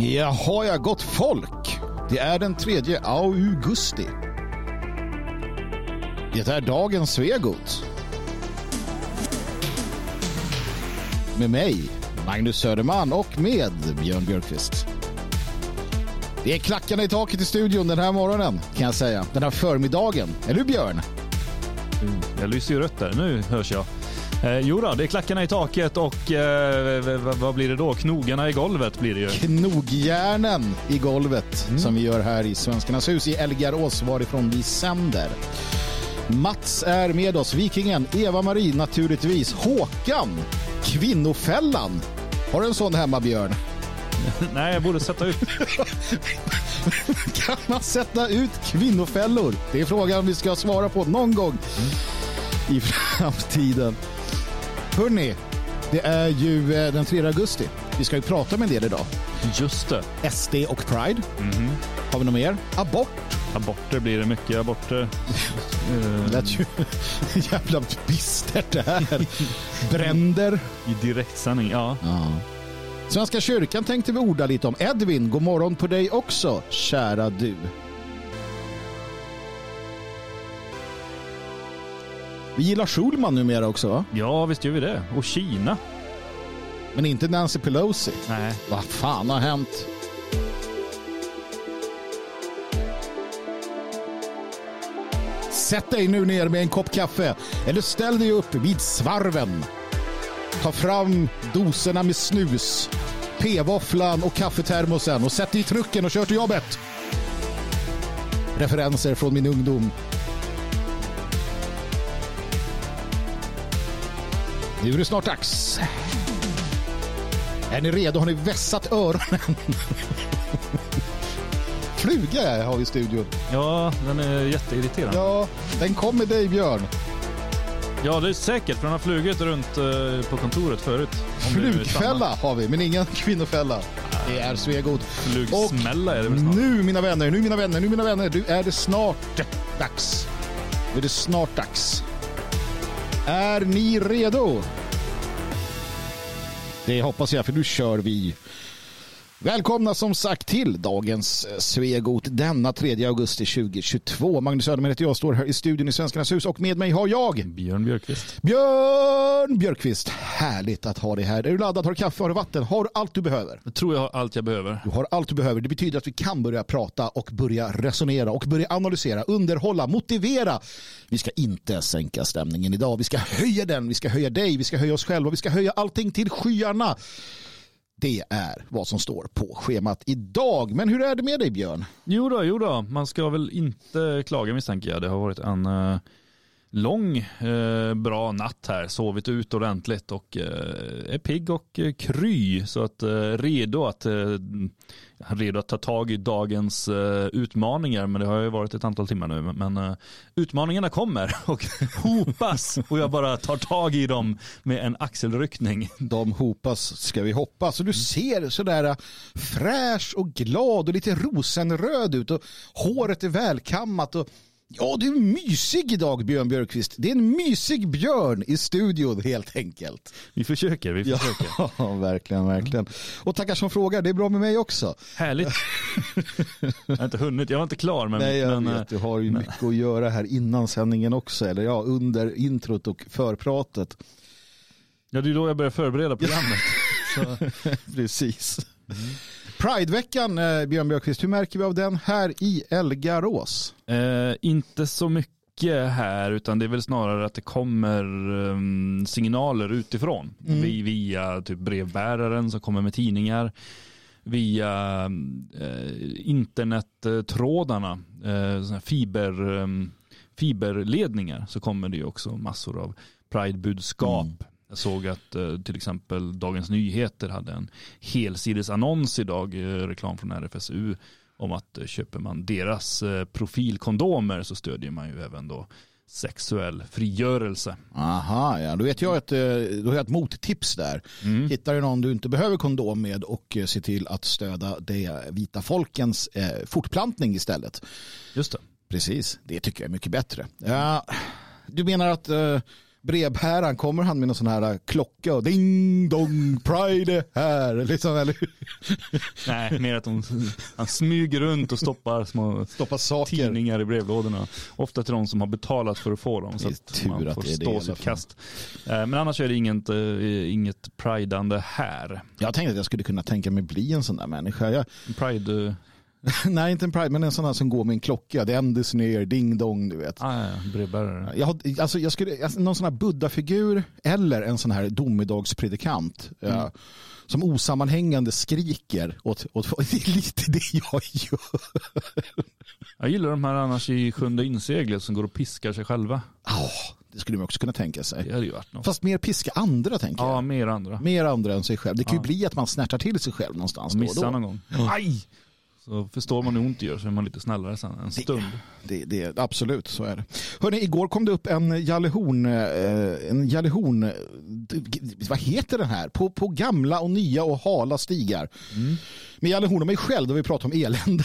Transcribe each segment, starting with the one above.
Jaha, ja, gott folk. Det är den 3 augusti. Det är dagens Svegot. Med mig, Magnus Söderman och med Björn Björkqvist. Det är klackarna i taket i studion den här morgonen kan jag säga. Den här förmiddagen. Eller hur Björn? Mm, jag lyser ju rött där. Nu hörs jag. Eh, jo då, det är klackarna i taket och eh, vad blir det då? Knogarna i golvet blir det ju. Knogjärnen i golvet som vi gör här i Svenskarnas hus i Elgarås varifrån vi sänder. Mats är med oss, Vikingen, Eva-Marie naturligtvis, Håkan, Kvinnofällan. Har du en sån hemma Björn? Nej, jag borde sätta ut. Kan man sätta ut kvinnofällor? Det är frågan vi ska svara på någon gång i framtiden. Hörrni, det är ju eh, den 3 augusti. Vi ska ju prata med en del idag. Just det. SD och Pride. Har vi något mer? Abort. Aborter blir det mycket. Aborter. Det lät ju jävla bistert det här. Bränder. I direktsändning, ja. Svenska kyrkan tänkte vi orda lite om. Edvin, god morgon på dig också, kära du. Vi gillar Schulman numera också, va? Ja, visst gör vi det. Och Kina. Men inte Nancy Pelosi. Nej. Vad fan har hänt? Sätt dig nu ner med en kopp kaffe eller ställ dig upp vid svarven. Ta fram doserna med snus, p-våfflan och kaffetermosen och sätt dig i trucken och kör till jobbet. Referenser från min ungdom. Nu är det snart dags. Är ni redo? Har ni vässat öronen? Fluga har vi i studion. Ja, den är jätteirriterande. Ja, Ja, den kom med dig Björn. det är säkert, för den har flugit runt eh, på kontoret förut. Flugfälla har vi, men ingen kvinnofälla. Det är Svegot. Flugsmälla är det väl snart. Nu mina vänner, nu mina vänner, nu mina vänner, nu är det snart dags. Nu är det snart dags. Är ni redo? Det hoppas jag, för nu kör vi. Välkomna som sagt till dagens eh, Svegot denna 3 augusti 2022. Magnus Söderman heter jag, står här i studion i Svenskarnas hus och med mig har jag Björn Björkqvist. Björn Björkqvist. Härligt att ha dig här. Är du laddad? Har du kaffe? Har du vatten? Har du allt du behöver? Jag tror jag har allt jag behöver. Du har allt du behöver. Det betyder att vi kan börja prata och börja resonera och börja analysera, underhålla, motivera. Vi ska inte sänka stämningen idag. Vi ska höja den. Vi ska höja dig. Vi ska höja oss själva. Vi ska höja allting till skyarna. Det är vad som står på schemat idag. Men hur är det med dig Björn? Jo då, jo då. Man ska väl inte klaga misstänker jag. Det har varit en eh, lång, eh, bra natt här. Sovit ut ordentligt och eh, är pigg och eh, kry. Så att eh, redo att eh, redo att ta tag i dagens eh, utmaningar. Men det har ju varit ett antal timmar nu. Men eh, utmaningarna kommer och hopas. och jag bara tar tag i dem med en axelryckning. De hopas ska vi hoppas. Och du ser sådär eh, fräsch och glad och lite rosenröd ut och håret är välkammat och ja, du är mysig idag Björn Björkqvist. Det är en mysig björn i studion helt enkelt. Vi försöker, vi försöker. Ja, verkligen, verkligen. Och tackar som frågar, det är bra med mig också. Härligt. jag har inte hunnit, jag var inte klar. Men, Nej, jag men, vet, du har ju men- mycket att göra här innan sändningen också, eller ja, under introt och förpratet. Ja, det är då jag börjar förbereda programmet. Precis. Prideveckan, eh, Björn Björkqvist, hur märker vi av den här i Elgarås? eh, inte så mycket här, utan det är väl snarare att det kommer ehm, signaler utifrån. Vi, via typ brevbäraren som kommer med tidningar. Via eh, internettrådarna, eh, fiber, ehm, fiberledningar, så kommer det ju också massor av Pride-budskap. Jag såg att eh, till exempel Dagens Nyheter hade en helsidesannons idag, eh, reklam från RFSU, om att eh, köper man deras profilkondomer så stödjer man ju även då sexuell frigörelse. Aha, ja. Då vet jag ett, då har jag ett mottips där. Hittar du någon du inte behöver kondom med och se till att stödja det vita folkens eh, fortplantning istället. Just det. Precis, det tycker jag är mycket bättre. Ja, du menar att eh, brevbäraren, kommer han med någon sån här äh, klocka och ding dong, pride är här. Liksom, eller? Nej, mer att de, han smyger runt och stoppar små Stoppa saker. tidningar i brevlådorna. Ofta till de som har betalat för att få dem. Så att man att får i stå sitt kast. Eh, Men annars är det inget, eh, inget pridande här. Jag tänkte att jag skulle kunna tänka mig bli en sån där människa. Jag, Pride, eh, nej, inte en pride, men en sån här som går med en klocka. The end is near, ding dong, du vet. ah, ja, brevbärare. Jag, alltså, jag skulle, alltså, någon sån här buddha-figur eller en sån här domedagspredikant. Mm. eh, som osammanhängande skriker åt, åt Det är lite det jag gör. Jag gillar de här annars i Sjunde inseglet som går och piskar sig själva. Ja, det skulle man också kunna tänka sig. Det hade ju varit något. Fast mer piska andra tänker Ja, jag. mer andra. Mer andra än sig själv. Det kan ju Ja. bli att man snärtar till sig själv någonstans då och Missa då. någon gång. Aj! Så förstår man hur ont det gör så är man lite snällare sen en stund. Det, det, absolut, så är det. Hörrni, igår kom det upp en Jallehorn, eh, en Jallehorn, eh, vad heter den här? På, på gamla och nya och hala stigar. Med Jallehorn och mig själv, då vi pratar om elände.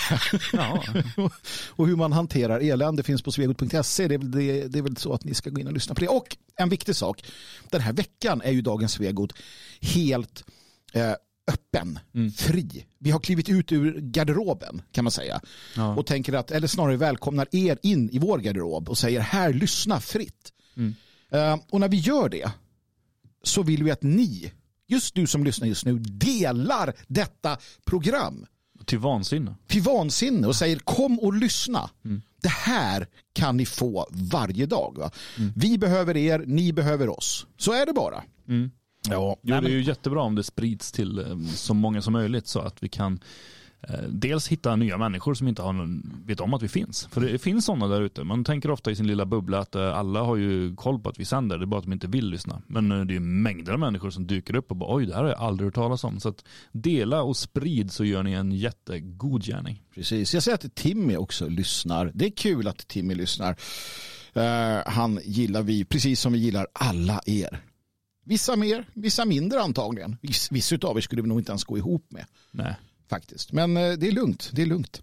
Ja, och hur man hanterar elände finns på svegot.se. Det, är väl- det, det är väl så att ni ska gå in och lyssna på det. Och en viktig sak, den här veckan är ju dagens Svegot helt eh, öppen, fri. Vi har klivit ut ur garderoben kan man säga. Ja. Och tänker att, eller snarare välkomnar er in i vår garderob och säger här, lyssna fritt. Mm. Eh, och när vi gör det så vill vi att ni, just du som lyssnar just nu, delar detta program till vansinne. till vansinne och säger kom och lyssna. Mm. Det här kan ni få varje dag. Va? Mm. Vi behöver er, ni behöver oss. Så är det bara. Ja, Jo, det är ju jättebra om det sprids till eh, så många som möjligt så att vi kan eh, dels hitta nya människor som inte har någon, vet om att vi finns. För det finns sådana där ute. Man tänker ofta i sin lilla bubbla att eh, alla har ju koll på att vi sänder, det är bara att de inte vill lyssna. Men det är mängder av människor som dyker upp och bara oj, det här har jag aldrig hört talas om. Så att dela och sprid så gör ni en jättegod gärning. Precis. Jag ser att Timmy också lyssnar. Det är kul att Timmy lyssnar. Eh, han gillar vi, precis som vi gillar alla er. Vissa mer, vissa mindre antagligen. Viss, vissa av er skulle vi nog inte ens gå ihop med. Nej. faktiskt. Men eh, det är lugnt. Det är lugnt.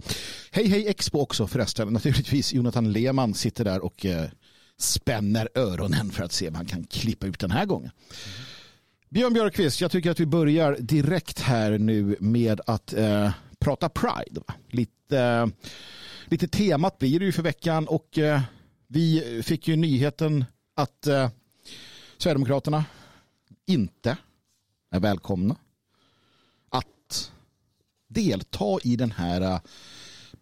Hej hej Expo också förresten. Naturligtvis Jonathan Lehmann sitter där och eh, spänner öronen för att se vad han kan klippa ut den här gången. Björn Björkqvist, jag tycker att vi börjar direkt här nu med att eh, prata Pride. Lite, eh, lite temat blir det ju för veckan och eh, vi fick ju nyheten att eh, Sverigedemokraterna inte är välkomna att delta i den här eh,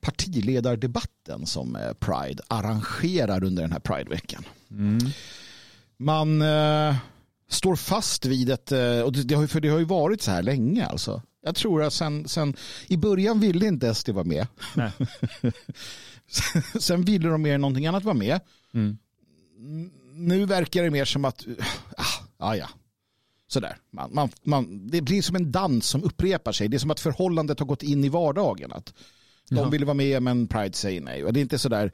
partiledardebatten som eh, Pride arrangerar under den här Prideveckan. Mm. Man eh, står fast vid ett, eh, och det, har, för det har ju varit så här länge alltså. Jag tror att sen, sen i början ville inte SD vara med. Sen ville de mer än någonting annat vara med. Mm. Nu verkar det mer som att, ah, ah, ja, sådär. Man, man, man, det blir som en dans som upprepar sig. Det är som att förhållandet har gått in i vardagen. Att de Ja. vill vara med men Pride säger nej. Och det är inte sådär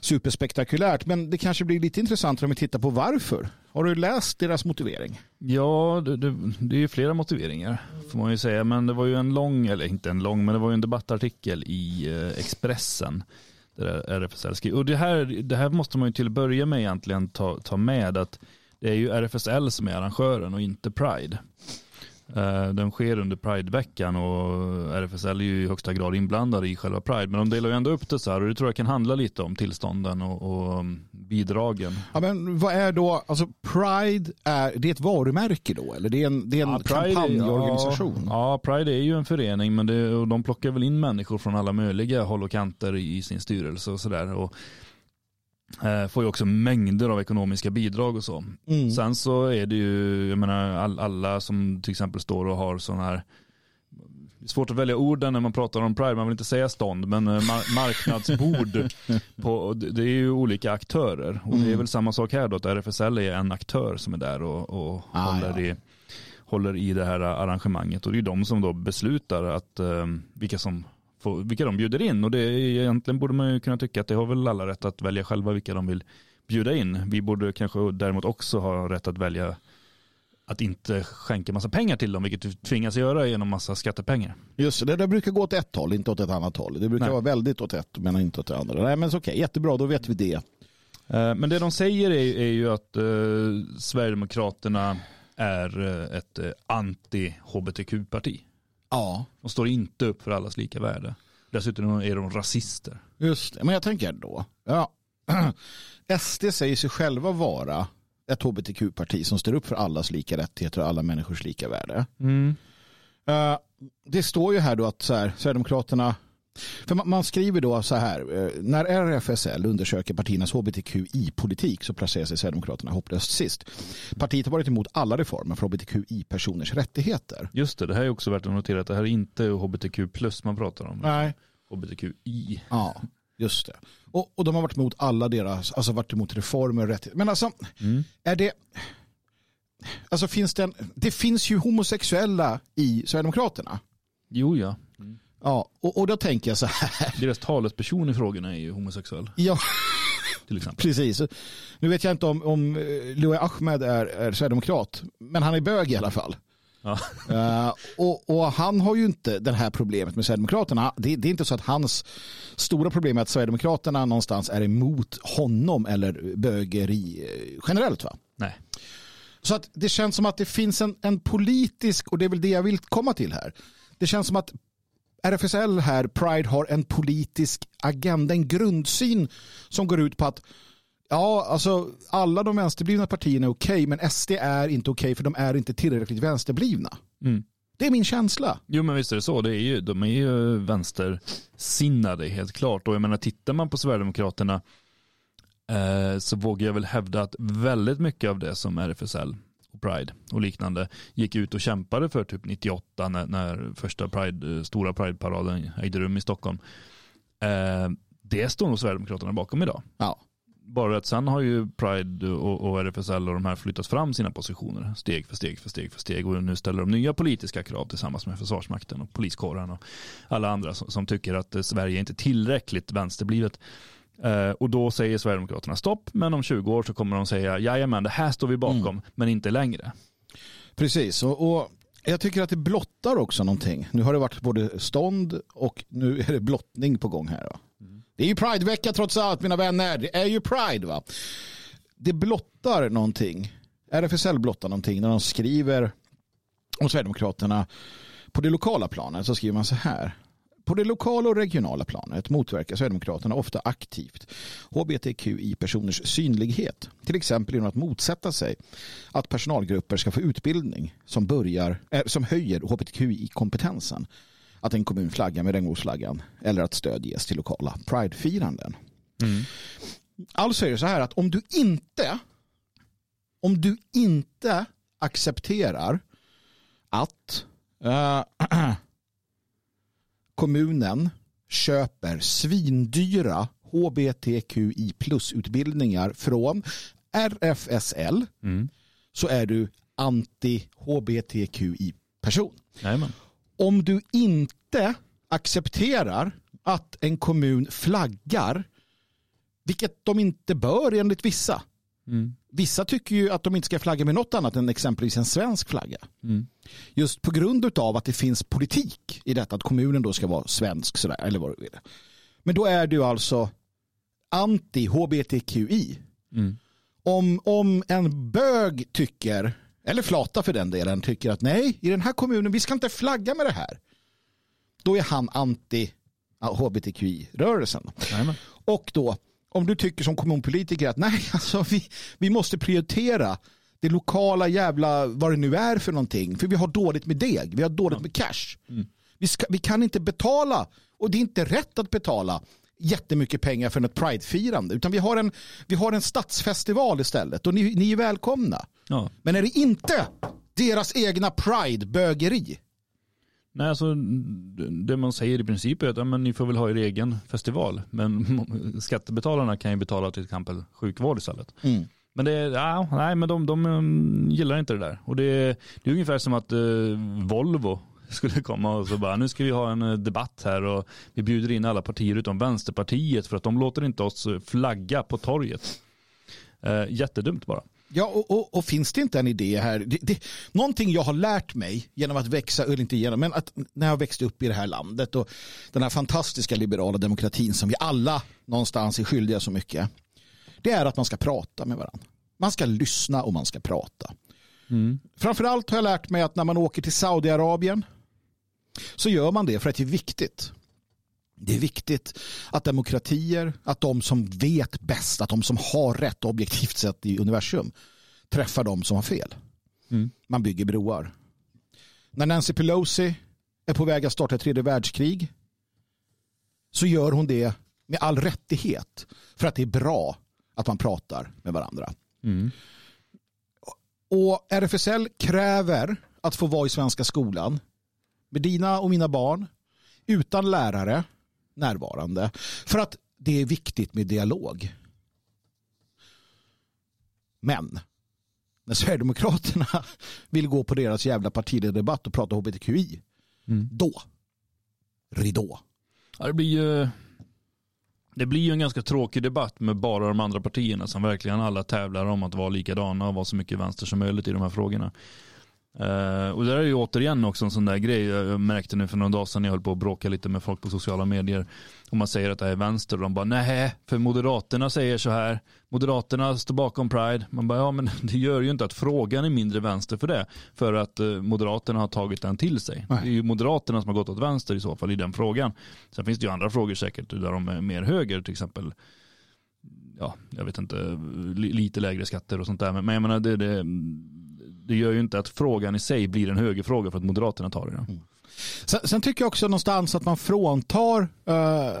superspektakulärt men det kanske blir lite intressant om vi tittar på varför. Har du läst deras motivering? Ja, det, det, det är ju flera motiveringar får man ju säga. Men det var ju en lång, eller inte en lång, men det var ju en debattartikel i eh, Expressen. Där RFSL skrev. Och det här, det här måste man ju till att börja med egentligen ta, ta med att det är ju RFSL som är arrangören och inte Pride. Eh, Den sker under Prideveckan och RFSL är ju i högsta grad inblandade i själva Pride. Men de delar ju ändå upp det så här och det tror jag kan handla lite om tillstånden och, och um, bidragen. Ja, men vad är då, alltså Pride, är det är ett varumärke då? Eller det är en, det är en Ja, kampanjorganisation? Ja, ja, Pride är ju en förening men det, och de plockar väl in människor från alla möjliga håll och kanter i sin styrelse och sådär. Eh, får ju också mängder av ekonomiska bidrag och så. Mm. Sen så är det ju, jag menar all, alla som till exempel står och har sådana här svårt att välja orden när man pratar om Pride, man vill inte säga stånd, men eh, mar- marknadsbord. på, det är ju olika aktörer. Och det är Mm. väl samma sak här då, att RFSL är en aktör som är där och, och Ah, håller, ja. i, håller i det här arrangemanget. Och det är ju de som då beslutar att, eh, vilka, som får, vilka de bjuder in. Och det är, egentligen borde man ju kunna tycka att det har väl alla rätt att välja själva vilka de vill bjuda in. Vi borde kanske däremot också ha rätt att välja att inte skänka massa pengar till dem, vilket vi tvingas göra genom massa skattepengar. Just det, det brukar gå åt ett håll, inte åt ett annat håll. Det brukar Nej. vara väldigt åt ett men inte åt det andra. Nej men så okej, jättebra, då vet vi det. Eh, Men det de säger är, är ju att eh, Sverigedemokraterna är eh, ett eh, anti-hbtq-parti. Ja, De står inte upp för allas lika värde. Dessutom är de rasister. just det. Men jag tänker då. Ja. SD säger sig själva vara ett hbtq-parti som står upp för allas lika rättigheter och alla människors lika värde. Eh, det står ju här då att så här, Sverigedemokraterna för man, man skriver då så här, eh, när RFSL undersöker partiernas hbtqi-politik så placerar sig Sverigedemokraterna hopplöst sist. Partiet har varit emot alla reformer för hbtqi-personers rättigheter. Just det, det här är också värt att notera att det här är inte hbtq plus man pratar om. Nej. hbtqi. Ja, just det. Och, och de har varit emot alla deras, alltså varit emot reformer och rättigheter. Men alltså, är det, alltså finns det en, det finns ju homosexuella i Sverigedemokraterna. Jo ja. Ja, och, och då tänker jag så här. Deras talesperson i frågorna är ju homosexuell Ja, till exempel. precis. Nu vet jag inte om, om eh, Louis Ahmed är, är sverigedemokrat, men han är bög i alla fall. Ja. Eh, och, och han har ju inte det här problemet med Sverigedemokraterna. Det, det är inte så att hans stora problem är att Sverigedemokraterna någonstans är emot honom eller bögeri eh, generellt. va? Nej. Så att det känns som att det finns en, en politisk, och det är väl det jag vill komma till här. Det känns som att RFSL här, Pride, har en politisk agenda, en grundsyn som går ut på att ja, alltså alla de vänsterblivna partierna är okej, men SD är inte okej för de är inte tillräckligt vänsterblivna. Mm. Det är min känsla. Jo men visst är det så. Det är ju, de är ju vänstersinnade helt klart. Och jag menar tittar man på Sverigedemokraterna eh, så vågar jag väl hävda att väldigt mycket av det som RFSL Pride och liknande gick ut och kämpade för typ 98 när, när första Pride, eh, stora Pride-paraden ägde rum i Stockholm. Eh, det står nog Sverigedemokraterna bakom idag. Ja. Bara att sen har ju Pride och, och RFSL och de här flyttat fram sina positioner steg för steg för steg för steg och nu ställer de nya politiska krav tillsammans med Försvarsmakten och poliskåren och alla andra som, som tycker att eh, Sverige inte är tillräckligt vänsterblivet. Eh, och då säger Sverigedemokraterna stopp, men om 20 år så kommer de säga jajamän, det här står vi bakom, men inte längre. Precis, och, och jag tycker att det blottar också någonting. Nu har det varit både stånd och nu är det blottning på gång här. Va? Det är ju Pride-vecka trots allt mina vänner. Det är ju Pride va. Det blottar någonting. RFSL blottar någonting när de skriver om Sverigedemokraterna på det lokala planet så skriver man så här. På det lokala och regionala planet motverkar Sverigedemokraterna ofta aktivt hbtqi-personers synlighet. Till exempel genom att motsätta sig att personalgrupper ska få utbildning som, börjar, äh, som höjer hbtqi-kompetensen. Att en kommun flaggar med regnbågsflaggan eller att stöd ges till lokala pridefiranden. Alltså är det så här att om du inte om du inte accepterar att eh, kommunen köper svindyra hbtqi plus-utbildningar från RFSL Mm. så är du anti-hbtqi-person. Om du inte accepterar att en kommun flaggar, vilket de inte bör enligt vissa. Mm. Vissa tycker ju att de inte ska flagga med något annat än exempelvis en svensk flagga. Mm. Just på grund av att det finns politik i detta att kommunen då ska vara svensk sådär, eller vad du vill. Men då är du alltså anti-hbtqi. Mm. Om, om en bög tycker, eller flata för den delen, tycker att nej, i den här kommunen, vi ska inte flagga med det här. Då är han anti-hbtqi-rörelsen. Och då, om du tycker som kommunpolitiker att nej, alltså vi, vi måste prioritera det lokala jävla, vad det nu är för någonting. För vi har dåligt med deg, vi har dåligt med cash. Vi, ska, vi kan inte betala, och det är inte rätt att betala jättemycket pengar för ett pridefirande. Utan vi har en, vi har en stadsfestival istället och ni, ni är välkomna. Ja. Men är det inte deras egna pride-bögeri? Nej, alltså, det man säger i princip är att ja, men ni får väl ha er egen festival. Men skattebetalarna kan ju betala till exempel sjukvård istället. Mm. Men det, ja, nej, men de, de um, gillar inte det där. Och det, det är ungefär som att eh, Volvo skulle komma och så bara nu ska vi ha en eh, debatt här och vi bjuder in alla partier utom Vänsterpartiet för att de låter inte oss flagga på torget. Eh, jättedumt bara. Ja, och, och, och finns det inte en idé här? Det, det, någonting jag har lärt mig genom att växa, eller inte genom, men att när jag växte upp i det här landet och den här fantastiska liberala demokratin som vi alla någonstans är skyldiga så mycket. det är att man ska prata med varandra. Man ska lyssna och man ska prata. Mm. Framförallt har jag lärt mig att när man åker till Saudiarabien så gör man det för att det är viktigt. Det är viktigt att demokratier, att de som vet bäst, att de som har rätt objektivt sett i universum träffar de som har fel. Mm. Man bygger broar. När Nancy Pelosi är på väg att starta ett tredje världskrig så gör hon det med all rättighet för att det är bra att man pratar med varandra. Mm. Och RFSL kräver att få vara i svenska skolan med dina och mina barn utan lärare närvarande för att det är viktigt med dialog. Men när Sverigedemokraterna vill gå på deras jävla partiledardebatt och prata hbtqi Mm. då ridå. Ja, det blir ju det blir ju en ganska tråkig debatt med bara de andra partierna som verkligen alla tävlar om att vara likadana och vara så mycket vänster som möjligt i de här frågorna. Eh, och det är ju återigen också en sån där grej. Jag märkte nu för några dagar sedan när jag höll på att bråka lite med folk på sociala medier. Och man säger att det här är vänster och de bara nej, för Moderaterna säger så här. Moderaterna står bakom Pride. Man bara ja, men det gör ju inte att frågan är mindre vänster för det. För att eh, Moderaterna har tagit den till sig. Nej. Det är ju Moderaterna som har gått åt vänster i så fall i den frågan. Sen finns det ju andra frågor säkert där de är mer höger till exempel. Ja, jag vet inte, li- lite lägre skatter och sånt där. Men men jag menar, det, det, det gör ju inte att frågan i sig blir en högerfråga för att Moderaterna tar den. Sen, sen tycker jag också någonstans att man fråntar eh,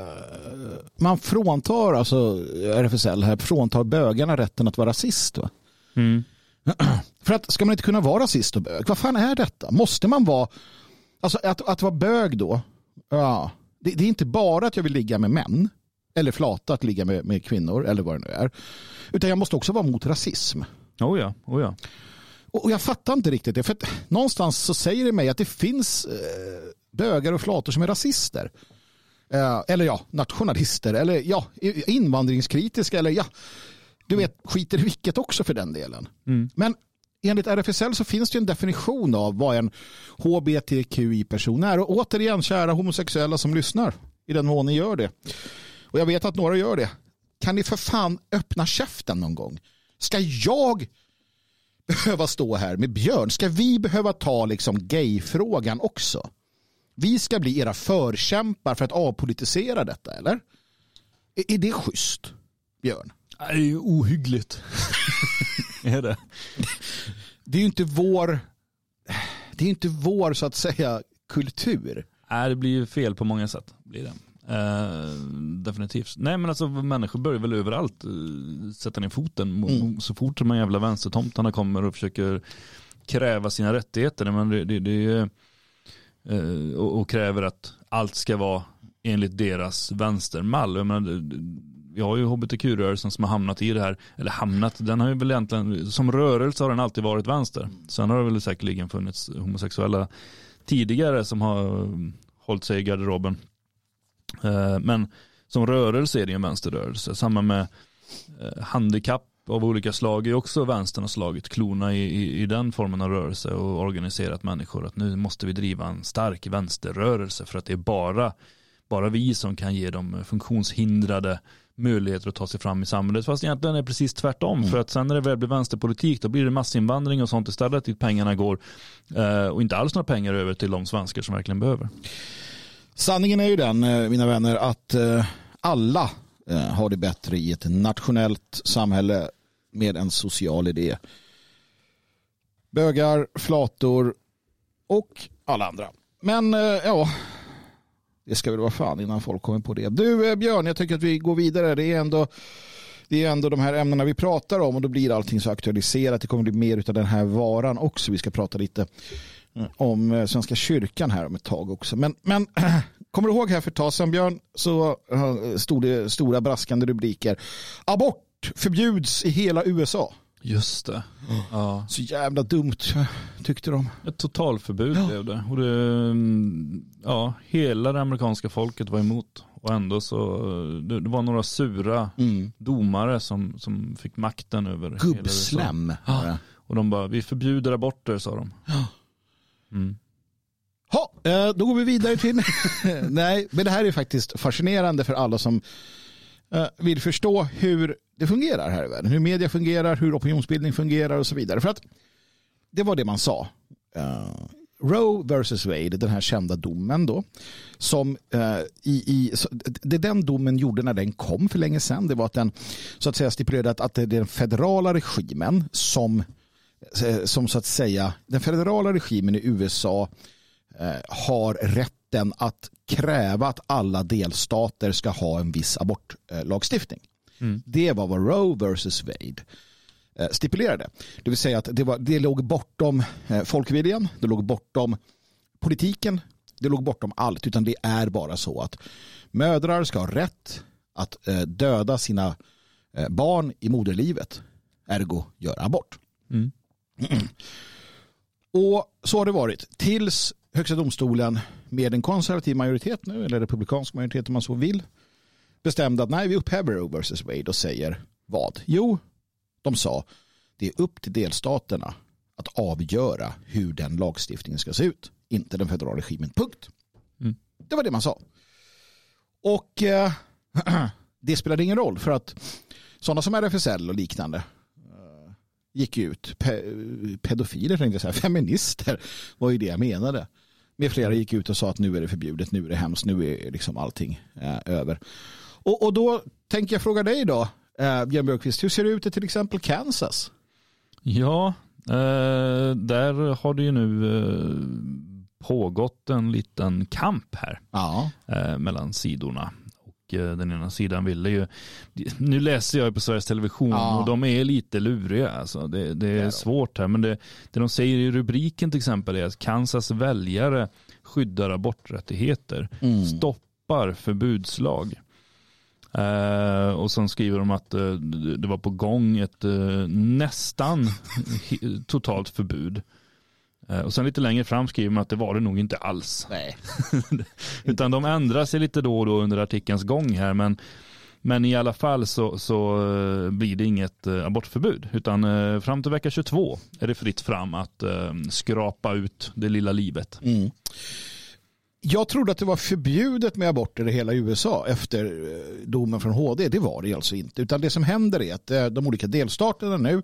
man fråntar alltså RFSL här, fråntar bögarna rätten att vara rasist. Va? Mm. För att ska man inte kunna vara rasist och bög? Vad fan är detta? Måste man vara... Alltså att, att vara bög då, ja, det, det är inte bara att jag vill ligga med män eller flata att ligga med, med kvinnor eller vad det nu är. Utan jag måste också vara mot rasism. Oh ja, oh ja. Och jag fattar inte riktigt det. För någonstans så säger det mig att det finns eh, bögar och flator som är rasister. Eh, eller ja, nationalister. Eller ja, invandringskritiska. Eller ja, du vet, skiter i vilket också för den delen. Mm. Men enligt RFSL så finns det en definition av vad en hbtqi-person är. Och återigen, kära homosexuella som lyssnar, i den mån ni gör det. Och jag vet att några gör det. Kan ni för fan öppna käften någon gång? Ska jag behöva stå här med Björn? Ska vi behöva ta liksom gayfrågan också? Vi ska bli era förkämpar för att avpolitisera detta, eller? Är, är det schysst, Björn? Det är ju ohyggligt. är det? Det är ju inte vår, det är inte vår så att säga kultur. Nej, det blir ju fel på många sätt. Blir det. Eh, definitivt. Nej men alltså människor börjar väl överallt eh, sätta ner foten Mm. så fort de här jävla vänstertomtarna kommer och försöker kräva sina rättigheter. Men det, det, det eh, och, och kräver att allt ska vara enligt deras vänstermall. Jag menar, vi har ju hbtq-rörelsen som har hamnat i det här, eller hamnat, den har ju väl egentligen, som rörelse har den alltid varit vänster. Sen har det väl säkerligen funnits homosexuella tidigare som har hållit sig i garderoben. Eh, Men som rörelse är det en vänsterrörelse. Samma med eh, handikapp av olika slag är också vänstern har slagit klona i, i, i den formen av rörelse och organiserat människor att nu måste vi driva en stark vänsterrörelse för att det är bara, bara vi som kan ge de funktionshindrade möjligheter att ta sig fram i samhället. Fast egentligen är det precis tvärtom. För att sen när det väl blir vänsterpolitik då blir det massinvandring och sånt istället dit pengarna går. Eh, och inte alls några pengar över till de svenskar som verkligen behöver. Sanningen är ju den, eh, mina vänner, att eh, alla eh, har det bättre i ett nationellt samhälle med en social idé. Bögar, flator och alla andra. Men ja, det ska väl vara fan innan folk kommer på det. Du Björn, jag tycker att vi går vidare. Det är ändå det är ändå de här ämnena vi pratar om och då blir allting så aktualiserat. Det kommer bli mer av den här varan också. Vi ska prata lite om eh, Svenska kyrkan här om ett tag också. Men, men kommer du ihåg här för ett tag sedan Björn så eh, stod det stora braskande rubriker. Abort förbjuds i hela USA. Just det. Ja. Så jävla dumt tyckte de. Ett totalförbud Ja. blev det. Och det, mm, ja, hela det amerikanska folket var emot. Och ändå så, det, det var några sura Mm. domare som, som fick makten över hela USA. Gubbslem. Och de bara, vi förbjuder aborter sa de. Ja. Mm. Ha, eh, då går vi vidare till... Nej, men det här är faktiskt fascinerande för alla som eh, vill förstå hur det fungerar här i världen. Hur media fungerar, hur opinionsbildning fungerar och så vidare. För att det var det man sa. Uh, Roe versus Wade, den här kända domen då, som uh, i, i, så, det den domen gjorde när den kom för länge sedan, det var att den så att säga stipulerade att, att det är den federala regimen som, som så att säga, den federala regimen i USA uh, har rätten att kräva att alla delstater ska ha en viss abortlagstiftning. Mm. Det var vad Roe versus Wade Eh, stipulerade. Det vill säga att det, var, det låg bortom eh, folkviljan, det låg bortom politiken, det låg bortom allt, utan det är bara så att mödrar ska ha rätt att eh, döda sina barn i moderlivet, ergo göra abort. Mm. Och så har det varit tills Högsta domstolen med en konservativ majoritet nu, eller republikansk majoritet om man så vill, bestämde att nej, vi upphäver Roe versus Wade och säger vad? Jo, de sa det är upp till delstaterna att avgöra hur den lagstiftningen ska se ut. Inte den federala regimen. Punkt. Mm. Det var det man sa. Och eh, det spelade ingen roll för att sådana som RFSL och liknande gick ut. Pe pedofiler tänkte jag säga. Feminister var ju det jag menade. Med flera gick ut och sa att nu är det förbjudet, nu är det hemskt, nu är liksom allting eh, över. Och, och då tänker jag fråga dig då, Eh, Björn Björkqvist, hur ser det ut i till exempel Kansas? Ja, eh, där har det ju nu eh, pågått en liten kamp här ja. eh, mellan sidorna. Eh, den ena sidan ville ju, nu läser jag på Sveriges Television ja. och de är lite luriga. Alltså. Det, det är ja. svårt här, men det, det de säger i rubriken till exempel är att Kansas väljare skyddar aborträttigheter, mm. stoppar förbudslag. Uh, och sen skriver de att uh, det var på gång ett uh, nästan totalt förbud. Och sen lite längre fram skriver man att det var det nog inte alls. Nej. Utan de ändrar sig lite då och då under artikelns gång här. Men, men i alla fall så, så blir det inget abortförbud. Utan fram till vecka 22 är det fritt fram att skrapa ut det lilla livet. Mm. Jag trodde att det var förbjudet med aborter i hela USA efter eh, domen från HD. Det var det alltså inte. Utan det som händer är att eh, de olika delstaterna nu eh,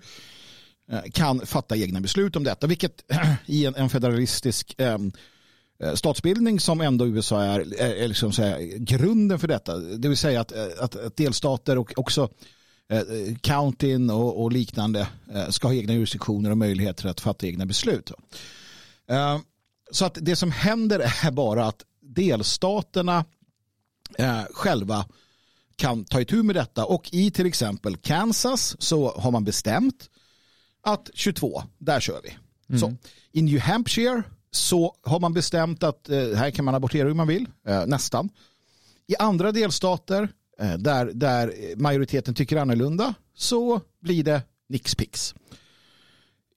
Eh, kan fatta egna beslut om detta. Vilket i en, federalistisk ehm, eh, statsbildning som ändå USA är, är liksom säga, grunden för detta. Det vill säga att, eh, att, att delstater och också countyn och, och, liknande ska ha egna jurisdiktioner och möjligheter att fatta egna beslut. Eh, så att det som händer är bara att delstaterna eh, själva kan ta itu med detta och i till exempel Kansas så har man bestämt att 22, där kör vi. Mm. Så, I New Hampshire så har man bestämt att eh, här kan man abortera hur man vill, eh, nästan. I andra delstater eh, där, där majoriteten tycker annorlunda så blir det nixpix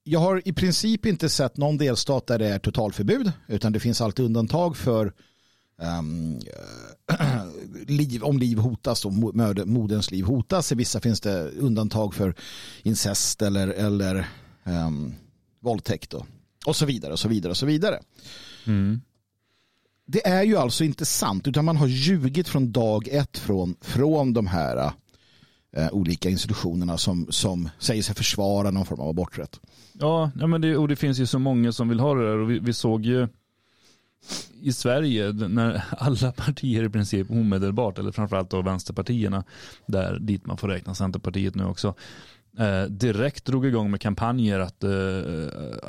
jag har i princip inte sett någon delstat där det är totalförbud utan det finns alltid undantag för um, liv, om liv hotas och moderns liv hotas. I vissa finns det undantag för incest eller, eller um, våldtäkt och, och så vidare och så vidare och så vidare. Mm. Det är ju alltså inte sant utan man har ljugit från dag ett från, från de här uh, olika institutionerna som, som säger sig försvara någon form av aborträtt. Ja, ja men det, och det finns ju så många som vill ha det där och vi, vi såg ju i Sverige när alla partier i princip omedelbart, eller framförallt då vänsterpartierna, där dit man får räkna Centerpartiet nu också, eh, direkt drog igång med kampanjer att eh,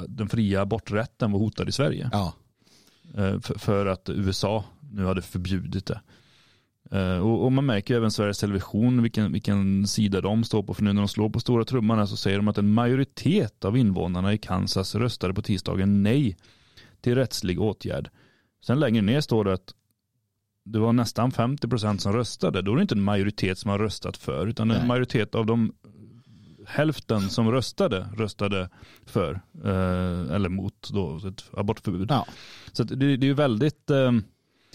den fria aborträtten var hotad i Sverige. Ja. Eh, för, för, att USA nu hade förbjudit det. Eh, och, och, man märker även Sveriges Television vilken, vilken sida de står på. För nu när de slår på stora trumman så säger de att en majoritet av invånarna i Kansas röstade på tisdagen nej till rättslig åtgärd. Sen längre ner står det att det var nästan 50 procent som röstade. Då är det inte en majoritet som har röstat för utan nej. en majoritet av de hälften som röstade röstade för eh, eller mot då ett abortförbud. Ja. Så det, det är ju väldigt eh,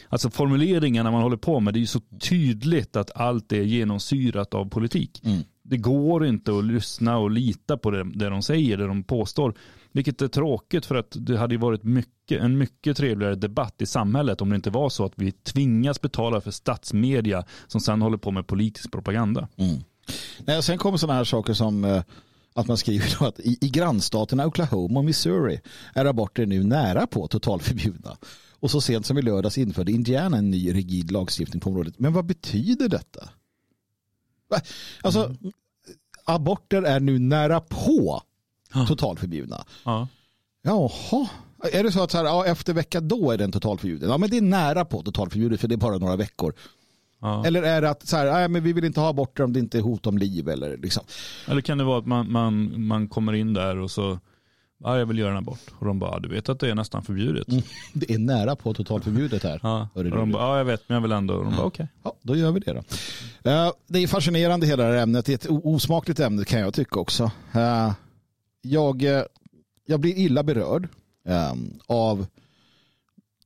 alltså formuleringarna man håller på med, det är ju så tydligt att allt är genomsyrat av politik. Mm. Det går inte att lyssna och lita på det, det de säger, det de påstår. Vilket är tråkigt för att det hade varit mycket, en mycket trevligare debatt i samhället om det inte var så att vi tvingas betala för statsmedia som sen håller på med politisk propaganda. Mm. Nej, sen kommer sådana här saker som eh, att man skriver att i, i grannstaterna Oklahoma och Missouri är aborter nu nära på totalförbjudna. Och så sent som i lördags införde Indiana en ny rigid lagstiftning på området. Men vad betyder detta? Alltså, mm. aborter är nu nära på totalförbjudna. Ja. Jaha. Är det så att så här, ja, efter vecka då är den totalförbjuden? Ja, men det är nära på totalförbjudet för det är bara några veckor. Ja. Eller är det att så här, nej, men vi vill inte ha aborter om det inte är hot om liv? Eller, liksom. eller kan det vara att man, man, man kommer in där och så ja, jag vill göra en abort. Och de bara, du vet att det är nästan förbjudet. Mm, det är nära på totalförbjudet här. Ja, och de bara, ja jag vet men jag vill ändå. Och de bara, okej. Okay. Ja, då gör vi det då. Uh, det är fascinerande hela det här ämnet. Det är ett osmakligt ämne kan jag tycka också. Uh, jag, uh, jag blir illa berörd um, av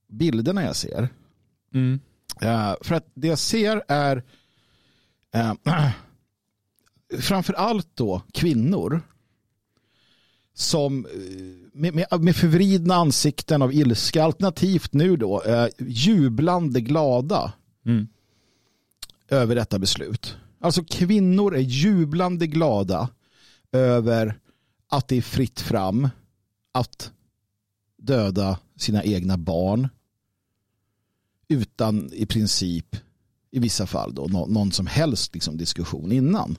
bilderna jag ser. Mm. för att det jag ser är framför allt då kvinnor som eh, med, med, med förvridna ansikten av ilska, alternativt nu då eh, jublande glada mm. över detta beslut. Alltså kvinnor är jublande glada över att det är fritt fram att döda sina egna barn utan i princip i vissa fall då någon som helst liksom diskussion innan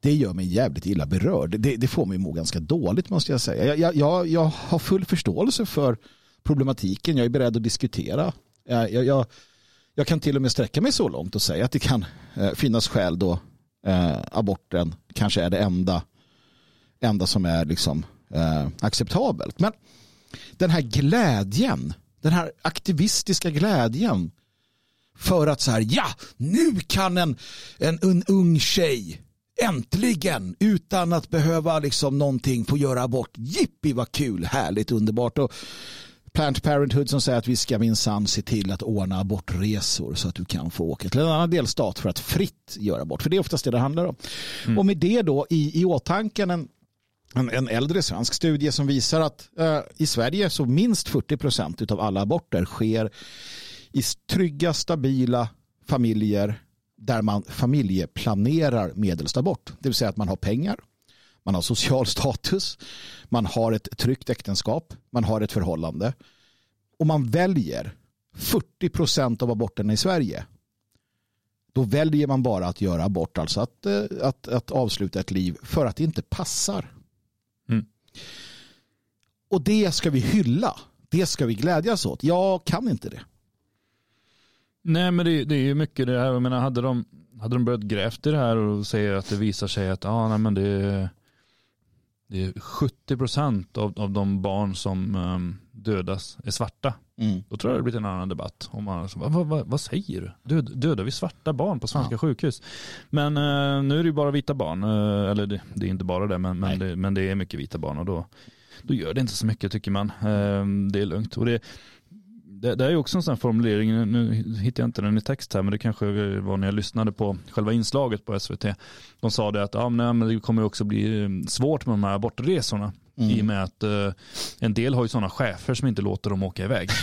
det gör mig jävligt illa berörd. Det, det får mig må ganska dåligt måste jag säga. Jag, jag, jag, har full förståelse för problematiken. Jag är beredd att diskutera. Eh, jag, jag, jag kan till och med sträcka mig så långt och säga att det kan eh, finnas skäl då eh, aborten kanske är det enda, enda som är liksom, eh, acceptabelt. Men den här glädjen, den här aktivistiska glädjen för att så här, ja, nu kan en, en, en ung tjej äntligen utan att behöva liksom någonting få göra abort. Jippi vad kul, härligt, underbart. Och Planned Parenthood som säger att vi ska minsann se till att ordna abortresor så att du kan få åka till en annan delstat för att fritt göra abort. För det är oftast det det handlar om. Mm. Och med det då i, i åtanke en, en, en äldre svensk studie som visar att eh, i Sverige så minst 40 procent av alla aborter sker i trygga, stabila familjer där man familjeplanerar medelst abort. Det vill säga att man har pengar, man har social status, man har ett tryggt äktenskap, man har ett förhållande och man väljer 40 procent av aborterna i Sverige. Då väljer man bara att göra abort, alltså att, eh, att, att avsluta ett liv för att det inte passar. Och det ska vi hylla. Det ska vi glädjas åt. Jag kan inte det. Nej men det, det är ju mycket det här, jag menar hade de, hade de börjat grävt i det här och säger att det visar sig att ah, nej, men det, är, det är 70 procent av, av de barn som um, dödas är svarta. Mm. Då tror jag det blir en annan debatt. Om man, vad, vad, vad säger du? Död, dödar vi svarta barn på svenska ja. sjukhus? Men uh, nu är det ju bara vita barn. Uh, eller det, det, är inte bara det men, men det, men det är mycket vita barn. Och då, då gör det inte så mycket tycker man. Uh, det är lugnt. Och det, det, det är också en sån formulering, nu hittar jag inte den i text här, men det kanske var när jag lyssnade på själva inslaget på SVT. De sa det att ja, nej, men det kommer också bli mm, svårt med de här abortresorna. Mm. I och med att uh, en del har ju sådana chefer som inte låter dem åka iväg.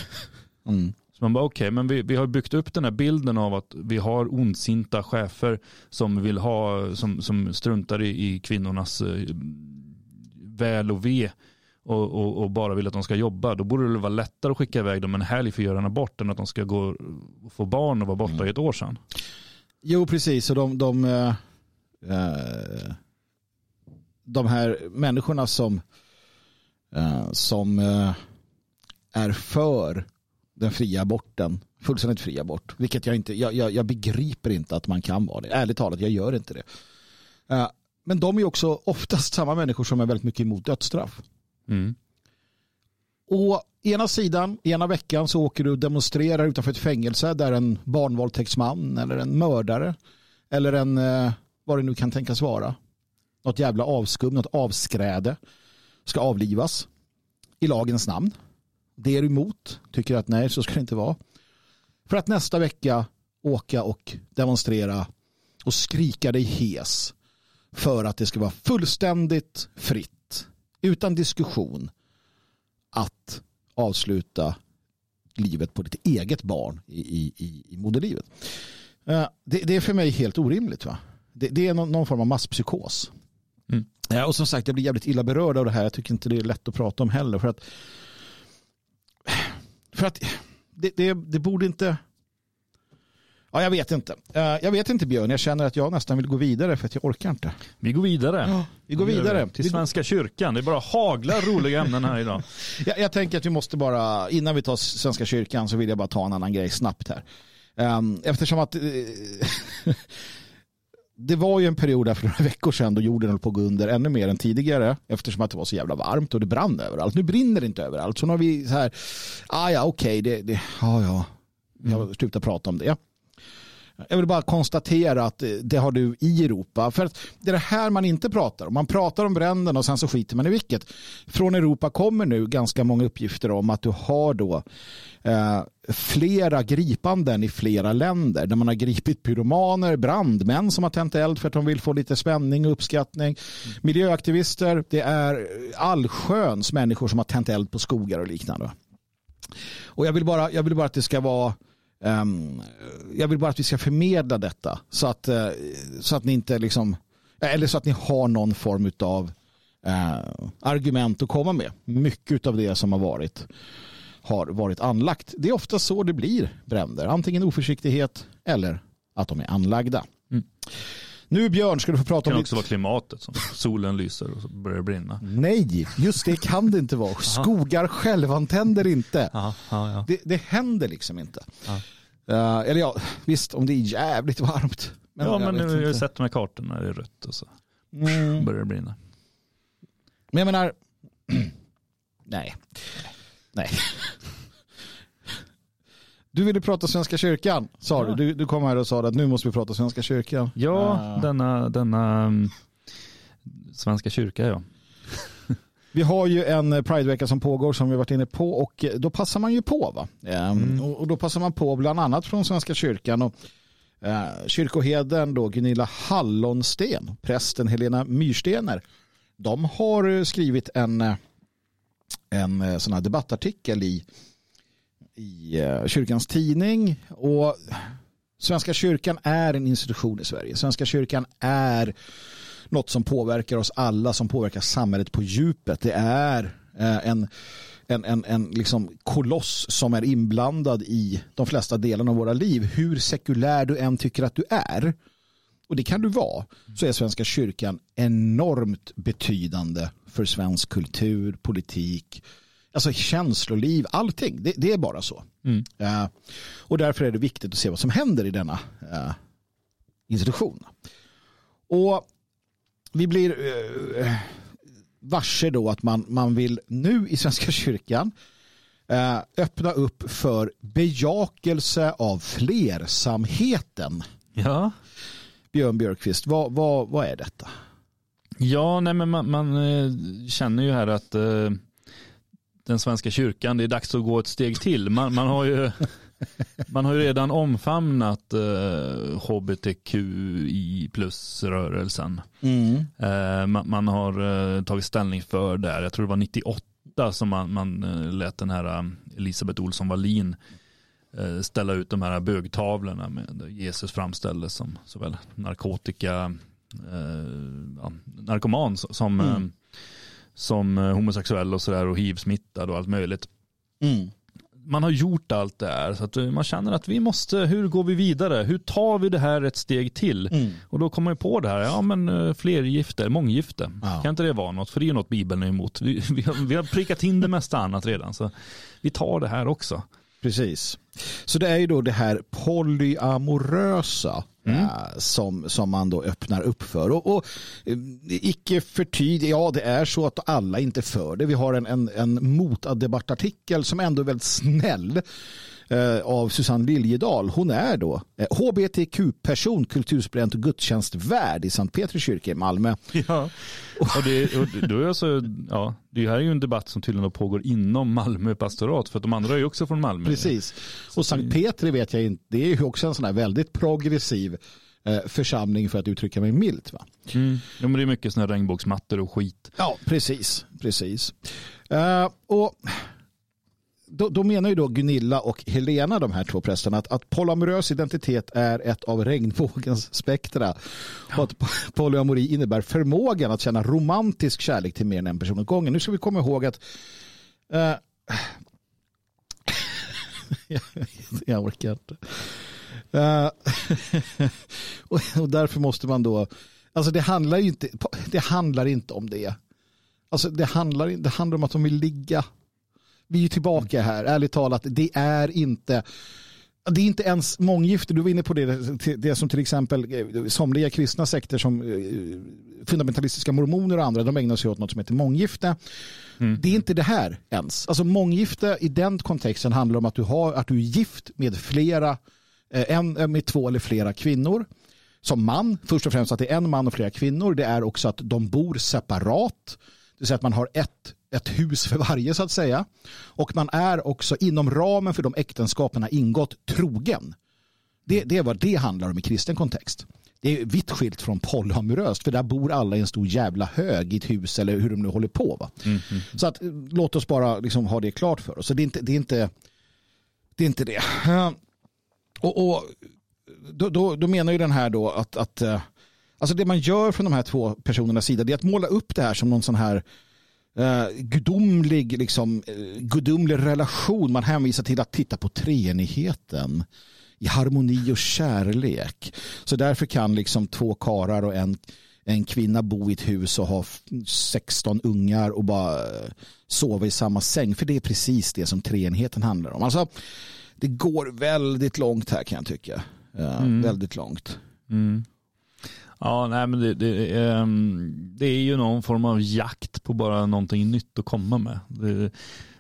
Mm. Så man bara okej, okay, men vi, vi har byggt upp den här bilden av att vi har ondsinta chefer som vill ha, som, som struntar i, i kvinnornas uh, väl och ve och, och, och, bara vill att de ska jobba, då borde det vara lättare att skicka iväg dem en helg för att göra en abort än att de ska gå och få barn och vara borta mm. i ett år sedan. Jo, precis. Och de, de, äh, de här människorna som, som äh, är för den fria aborten, fullständigt fri abort, vilket jag inte, jag, jag, jag, begriper inte att man kan vara det. Ärligt talat, jag gör inte det. Men de är också oftast samma människor som är väldigt mycket emot dödsstraff. Mm. Och ena sidan, ena veckan så åker du och demonstrerar utanför ett fängelse där en barnvåldtäktsman eller en mördare eller en, eh, vad det nu kan tänkas vara, något jävla avskum, något avskräde ska avlivas i lagens namn. Det är emot, tycker att nej, så ska det inte vara. För att nästa vecka åka och demonstrera och skrika dig hes för att det ska vara fullständigt fritt utan diskussion att avsluta livet på ditt eget barn i, i, i, moderlivet. Eh, det, det, är för mig helt orimligt. Va? Det, det är någon, någon, form av masspsykos. Mm. Ja, och som sagt, jag blir jävligt illa berörd av det här. Jag tycker inte det är lätt att prata om heller. För att, för att det, det, det borde inte... Ja, jag vet inte. Uh, jag vet inte Björn, jag känner att jag nästan vill gå vidare för att jag orkar inte. Vi går vidare. Ja, vi går vidare. Till Svenska kyrkan. Det är bara hagla roliga ämnen här idag. jag, jag, tänker att vi måste bara, innan vi tar Svenska kyrkan så vill jag bara ta en annan grej snabbt här. Um, eftersom att det var ju en period där för några veckor sedan då jorden höll på att gå under ännu mer än tidigare eftersom att det var så jävla varmt och det brann överallt. Nu brinner det inte överallt. Så nu har vi så här, ah ja okej, okay, det, det, ah, ja, jag har slutat prata om det. Jag vill bara konstatera att eh, det har du i Europa. För att det är det här man inte pratar om. Man pratar om bränderna och sen så skiter man i vilket. Från Europa kommer nu ganska många uppgifter om att du har då eh, flera gripanden i flera länder där man har gripit pyromaner, brandmän som har tänt eld för att de vill få lite spänning och uppskattning. Miljöaktivister, det är allsköns människor som har tänt eld på skogar och liknande. Och jag vill bara, jag vill bara att det ska vara Um, jag vill bara att vi ska förmedla detta så att, uh, så att ni inte liksom, eh, eller så att ni har någon form av uh, eh, argument att komma med. Mycket av det som har varit har varit anlagt. Det är ofta så det blir bränder. Antingen oförsiktighet eller att de är anlagda. Mm. Nu Björn ska du få prata om... Det kan också vara klimatet. Som solen lyser och så börjar det brinna. Nej, just det kan det inte vara. Skogar självantänder inte. Aha, aha, ja. det, det händer liksom inte. Uh, eller ja, visst om det är jävligt varmt. Men ja, men nu har jag sett de här kartorna när det är rött och så mm. börjar det brinna. Men jag menar, nej. Nej. Du ville prata Svenska kyrkan, sa ja. du. du. Du kom här och sa att nu måste vi prata Svenska kyrkan. Ja, uh. denna, denna um, Svenska kyrka ja. Vi har ju en Pridevecka som pågår som vi varit inne på och då passar man ju på. Va? Ehm, mm. Och då passar man på bland annat från Svenska kyrkan och uh, kyrkoheden då Gunilla Hallonsten, prästen Helena Myrstener. De har skrivit en, en sån här debattartikel i i eh, kyrkans tidning. Och Svenska kyrkan är en institution i Sverige. Svenska kyrkan är något som påverkar oss alla, som påverkar samhället på djupet. Det är eh, en, en, en, en liksom koloss som är inblandad i de flesta delarna av våra liv. Hur sekulär du än tycker att du är, och det kan du vara, så är Svenska kyrkan enormt betydande för svensk kultur, politik, Alltså känsloliv, allting. Det, det är bara så. Mm. Uh, och därför är det viktigt att se vad som händer i denna uh, institution. Och vi blir uh, varse då att man, man vill nu i Svenska kyrkan öppna upp för bejakelse av flersamheten. Ja. Björn Björkqvist, vad, vad, vad är detta? Ja, nej men man, man känner ju här att den svenska kyrkan, det är dags att gå ett steg till. Man, man har, ju, man har ju redan omfamnat eh, hbtqi plus-rörelsen. Mm. Eh, man, man, har eh, tagit ställning för där, jag tror det var 98 som man, man eh, lät den här eh, Elisabeth Olsson Wallin eh, ställa ut de här bögtavlorna med Jesus framställdes som såväl narkotika, ja, narkoman som mm som eh, homosexuell och sådär och hiv-smittad och allt möjligt. Mm. Man har gjort allt det här så att eh, man känner att vi måste, hur går vi vidare? Hur tar vi det här ett steg till? Mm. Och då kommer man på det här, ja men eh, flergifte, månggifte. Ja. Kan inte det vara något? För det är ju något Bibeln är emot. Vi, vi, har, vi har prickat in det mesta annat redan så vi tar det här också. Precis. Så det är ju då det här polyamorösa mm. Eh, som, som man då öppnar upp för. Och, och eh, icke förtyd, ja det är så att alla inte för det. Vi har en, en, en motdebattartikel som ändå är väldigt snäll av Susanne Liljedahl. Hon är då eh, hbtq-person, kulturstudent och gudstjänstvärd i Sankt Petri kyrka i Malmö. Ja, och det, och då är alltså, ja, det här är ju en debatt som tydligen pågår inom Malmö pastorat för att de andra är ju också från Malmö. Precis. Och Sankt Petri vet jag inte, det är ju också en sån här väldigt progressiv eh, församling för att uttrycka mig milt. Va? Mm. Ja, men det är mycket sådana regnbågsmattor och skit. Ja, precis. precis. Uh, och då, då, menar ju då Gunilla och Helena, de här två prästerna, att, att polyamorös identitet är ett av regnbågens spektra. Och att polyamori innebär förmågan att känna romantisk kärlek till mer än en person åt gången. Nu ska vi komma ihåg att uh, jag orkar inte. Uh, och därför måste man då, alltså det handlar inte, det handlar inte om det. Alltså det handlar, det handlar om att de vill ligga. Vi är tillbaka här, ärligt talat. Det är inte det är inte ens månggifte, du var inne på det, det som till exempel eh, somliga kristna sekter som eh, fundamentalistiska mormoner och andra, de ägnar sig åt något som heter månggifte. Mm. Det är inte det här ens. Alltså månggifte i den kontexten handlar om att du, har, att du är gift med flera, eh, en, med två eller flera kvinnor. Som man, först och främst att det är en man och flera kvinnor. Det är också att de bor separat. Det vill säga att man har ett, ett hus för varje så att säga. Och man är också inom ramen för de äktenskapen har ingått trogen. Det, det är vad det handlar om i kristen kontext. Det är vitt skilt från polyamoröst för där bor alla i en stor jävla hög i ett hus eller hur de nu håller på. Va? Mm, mm. Så att, låt oss bara liksom ha det klart för oss. Så det är inte det. Är inte, det, är inte det. Och, och då, då, då, menar ju den här då att, att alltså det man gör från de här två personernas sida det är att måla upp det här som någon sån här Uh, gudomlig, liksom, uh, gudomlig relation. Man hänvisar till att titta på treenigheten i harmoni och kärlek. Så därför kan liksom två karar och en, en kvinna bo i ett hus och ha 16 ungar och bara eh, sova i samma säng. För det är precis det som treenigheten handlar om. Alltså, det går väldigt långt här kan jag tycka. Uh, mm. Väldigt långt. Mm. Ja, nej, men det, det, um, det, är ju någon form av jakt på bara någonting nytt att komma med. Det,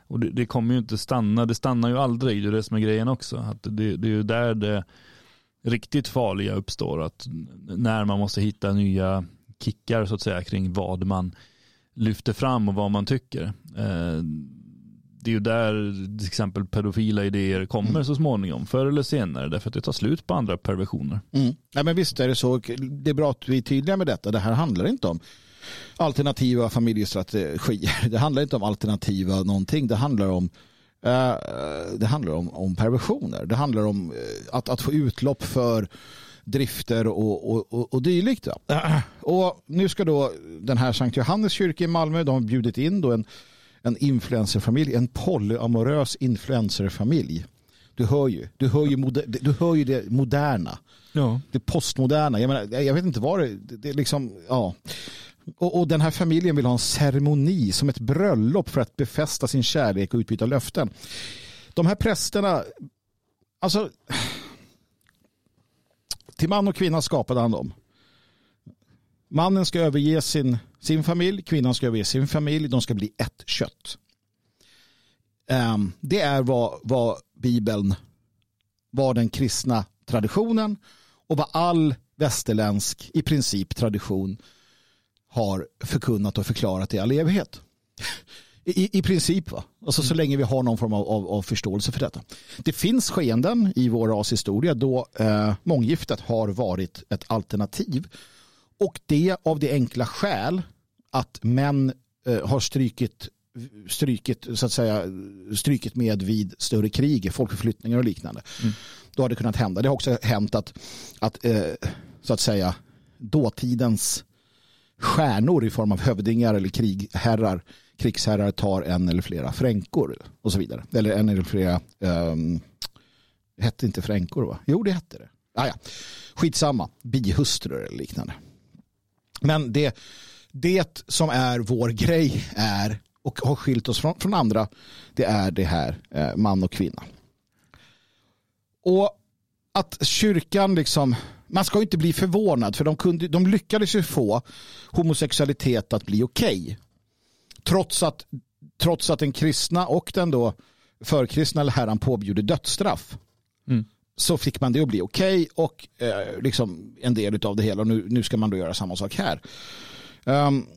och det, det, kommer ju inte stanna, det stannar ju aldrig, det är det som är grejen också. Att det, det är ju där det riktigt farliga uppstår, att när man måste hitta nya kickar så att säga kring vad man lyfter fram och vad man tycker. Ehm, Eh, det är ju där till exempel pedofila idéer kommer mm. så småningom, förr eller senare, därför att det tar slut på andra perversioner. Mm. Ja, men visst är det så. Det är bra att vi är tydliga med detta. Det här handlar inte om alternativa familjestrategier. Det handlar inte om alternativa någonting. Det handlar om uh, det handlar om, om perversioner. Det handlar om uh, att, att få utlopp för drifter och, och, och, och dylikt. Och nu ska då den här Sankt Johannes kyrka i Malmö, de har bjudit in då en, en influencerfamilj, en polyamorös influencerfamilj. Du hör ju, du hör ju, moder, du hör ju det moderna. Ja. Det postmoderna. Jag, menar, jag vet inte vad det, det, det. Liksom, ja. Och, och, den här familjen vill ha en ceremoni som ett bröllop för att befästa sin kärlek och utbyta löften. De här prästerna, alltså till man och kvinna skapade han dem. Mannen ska överge sin, sin familj, kvinnan ska överge sin familj, de ska bli ett kött. Um, det är vad, vad Bibeln, vad den kristna traditionen och vad all västerländsk i princip tradition har förkunnat och förklarat i all evighet. I, i princip, va? Alltså, så mm. länge vi har någon form av, av, av, förståelse för detta. Det finns skeenden i vår rashistoria då eh, månggiftet har varit ett alternativ. Och det av det enkla skäl att män eh, har strykit, strykit, så att säga, strykit med vid större krig, folkförflyttningar och liknande. Mm. Då har det kunnat hända. Det har också hänt att, att eh, så att säga, dåtidens stjärnor i form av hövdingar eller krigherrar, krigsherrar tar en eller flera fränkor och så vidare. Eller en eller flera, um, hette inte fränkor va? Jo det hette det. Ah, ja. Skitsamma, bihustrur eller liknande. Men det, det som är vår grej är och har skilt oss från, från andra det är det här eh, man och kvinna. Och att kyrkan liksom man ska inte bli förvånad för de, kunde, de lyckades ju få homosexualitet att bli okej. Okay. Trots, att, trots att den kristna och den då förkristna läran påbjuder dödsstraff. Mm. Så fick man det att bli okej okay och eh, liksom en del av det hela. Och nu, nu ska man då göra samma sak här. Um,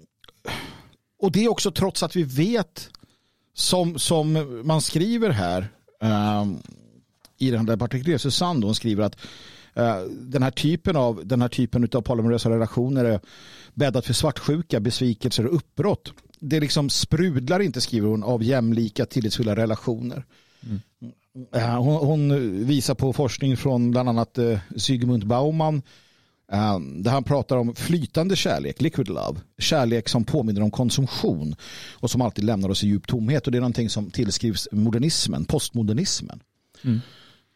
och det är också trots att vi vet som, som man skriver här um, i den där partikeln, Susanne hon skriver att eh, den här typen av, den här typen av polymerösa relationer är bäddat för svartsjuka, besvikelser och uppbrott. Det liksom sprudlar inte, skriver hon, av jämlika tillitsfulla relationer. Mm. Hon, hon, visar på forskning från bland annat Sigmund Baumann där han pratar om flytande kärlek, liquid love. Kärlek som påminner om konsumtion och som alltid lämnar oss i djup tomhet. Och det är någonting som tillskrivs modernismen, postmodernismen. Mm.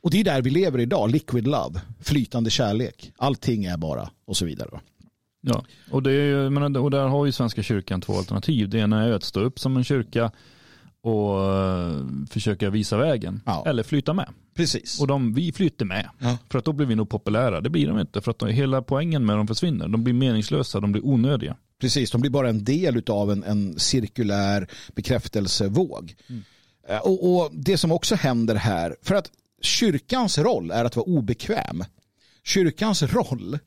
Och det är där vi lever idag, liquid love, flytande kärlek. Allting är bara och så vidare. Ja, och, det är, och där har ju Svenska kyrkan två alternativ. Det ena är att stå upp som en kyrka och eh, försöka visa vägen. Ja. Eller flytta med. Precis. Och de, vi flyttar med. Ja. För att då blir vi nog populära. Det blir de inte. För att de, hela poängen med dem försvinner. De blir meningslösa, de blir onödiga. Precis, de blir bara en del av en, en cirkulär bekräftelsevåg. Mm. Eh, och, och det som också händer här, för att kyrkans roll är att vara obekväm. Kyrkans roll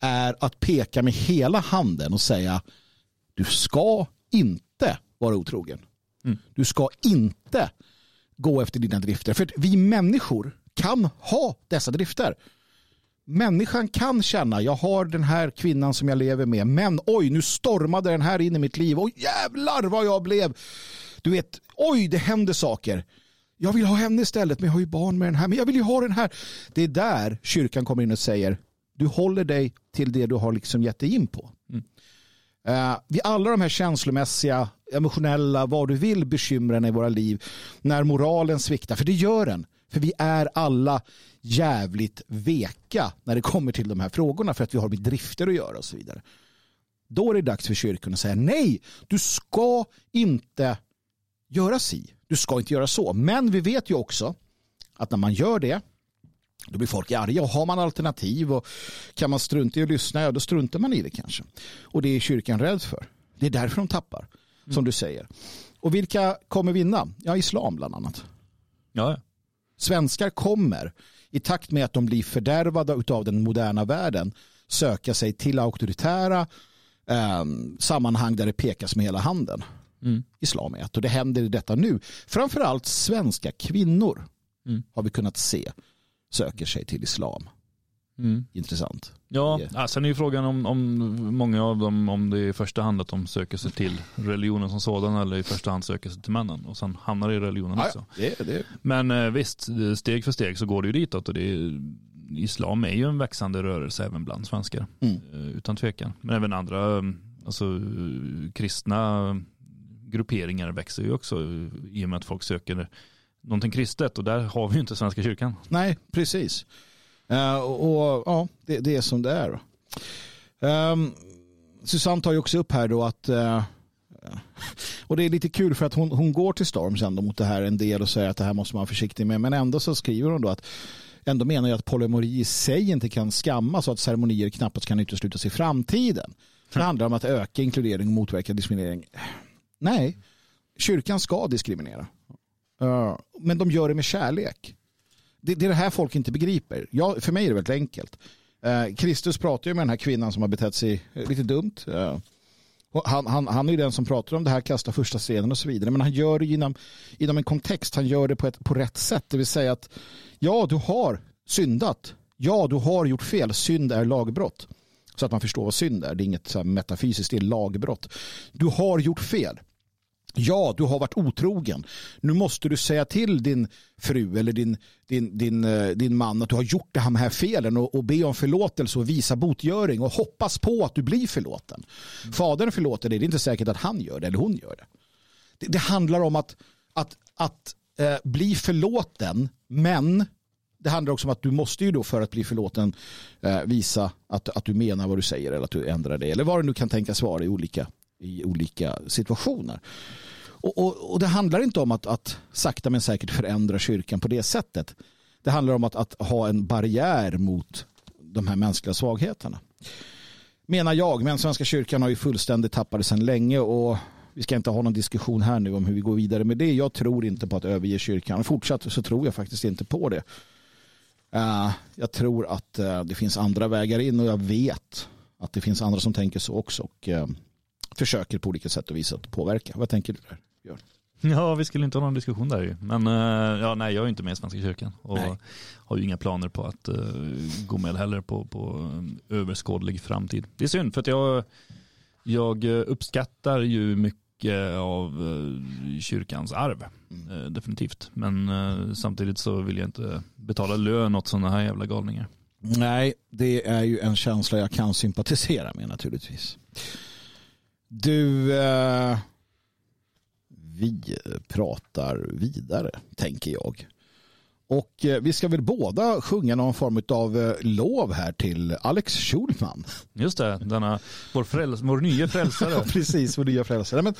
är att peka med hela handen och säga du ska inte vara otrogen. Mm. Du ska inte gå efter dina drifter. För vi människor kan ha dessa drifter. Människan kan känna, jag har den här kvinnan som jag lever med, men oj, nu stormade den här in i mitt liv. Och jävlar vad jag blev. Du vet, oj, det händer saker. Jag vill ha henne istället, men jag har ju barn med den här. Men jag vill ju ha den här. Det är där kyrkan kommer in och säger, du håller dig till det du har liksom gett dig in på. Mm. Eh, Vid alla de här känslomässiga, emotionella, vad du vill, bekymren i våra liv, när moralen sviktar, för det gör den. För vi är alla jävligt veka när det kommer till de här frågorna för att vi har med drifter att göra och så vidare. Då är det dags för kyrkan att säga nej, du ska inte göra si. Du ska inte göra så. Men vi vet ju också att när man gör det då blir folk arga och har man alternativ och kan man strunta i att lyssna, ja då struntar man i det kanske. Och det är kyrkan rädd för. Det är därför de tappar, som mm. du säger. Och vilka kommer vinna? Ja, islam bland annat. Ja. Svenskar kommer, i takt med att de blir fördärvade av den moderna världen, söka sig till auktoritära eh, sammanhang där det pekas med hela handen. Mm. Islam är ett och det händer i detta nu. Framförallt svenska kvinnor mm. har vi kunnat se söker sig till islam. Mm. Intressant. Ja, yeah. sen är ju frågan om, om många av dem, om det är i första hand att de söker sig till religionen som sådan eller i första hand söker sig till männen och sen hamnar i religionen ja, också. Det, det. Men eh, visst, steg för steg så går det ju ditåt och det är, islam är ju en växande rörelse även bland svenskar. Mm. Eh, utan tvekan. Men även andra, alltså kristna grupperingar växer ju också i och med att folk söker någonting kristet och där har vi ju inte Svenska kyrkan. Nej, precis. Uh, och ja, det, det, är som det är. Um, Susanne tar ju också upp här då att uh, och det är lite kul för att hon, hon går till storms ändå mot det här en del och säger att det här måste man vara försiktig med. Men ändå så skriver hon då att ändå menar jag att polymori i sig inte kan skammas och att ceremonier knappast kan uteslutas i framtiden. Det handlar om att öka inkludering och motverka diskriminering. Nej, kyrkan ska diskriminera. Uh, men de gör det med kärlek. Det, det, är det här folk inte begriper. Jag, för mig är det väldigt enkelt. Uh, Kristus pratar ju med den här kvinnan som har betett sig lite dumt. Uh, han, han, han är ju den som pratar om det här, kasta första stenen och så vidare. Men han gör det inom, inom en kontext. Han gör det på, ett, på rätt sätt. Det vill säga att ja, du har syndat. Ja, du har gjort fel. Synd är lagbrott. Så att man förstår vad synd är. Det är inget så metafysiskt, det är lagbrott. Du har gjort fel. Ja, du har varit otrogen. Nu måste du säga till din fru eller din, din, din, eh, din man att du har gjort det här med här felen och, och be om förlåtelse och visa botgöring och hoppas på att du blir förlåten. Mm. Fadern förlåter dig, det är inte säkert att han gör det eller hon gör det. Det, det handlar om att, att, att eh, bli förlåten, men det handlar också om att du måste ju då för att bli förlåten eh, visa att, att du menar vad du säger eller att du ändrar dig eller vad det nu kan tänkas vara i olika, i olika situationer. Och, och, och, det handlar inte om att, att sakta men säkert förändra kyrkan på det sättet. Det handlar om att, att ha en barriär mot de här mänskliga svagheterna. Menar jag, men Svenska kyrkan har ju fullständigt tappat det sedan länge och vi ska inte ha någon diskussion här nu om hur vi går vidare med det. Jag tror inte på att överge kyrkan. Fortsatt så tror jag faktiskt inte på det. Uh, jag tror att uh, det finns andra vägar in och jag vet att det finns andra som tänker så också och uh, försöker på olika sätt och vis att påverka. Vad tänker du där? Björn? Ja, vi skulle inte ha någon diskussion där ju. Men eh, ja, nej, jag är inte med i Svenska kyrkan och Nej. har ju inga planer på att eh, gå med heller på, på eh, överskådlig framtid. Det är synd för att jag, jag uppskattar ju mycket av kyrkans arv. Eh, definitivt. Men samtidigt så vill jag inte betala lön åt sådana här jävla galningar. Nej, det är ju en känsla jag kan sympatisera med naturligtvis. Du, eh, vi pratar vidare, tänker jag. Och eh, vi ska väl båda sjunga någon form av eh, lov här till Alex Schulman. Just det, denna, vår, fräls, vår nya frälsare. Precis, vår nya frälsare. Men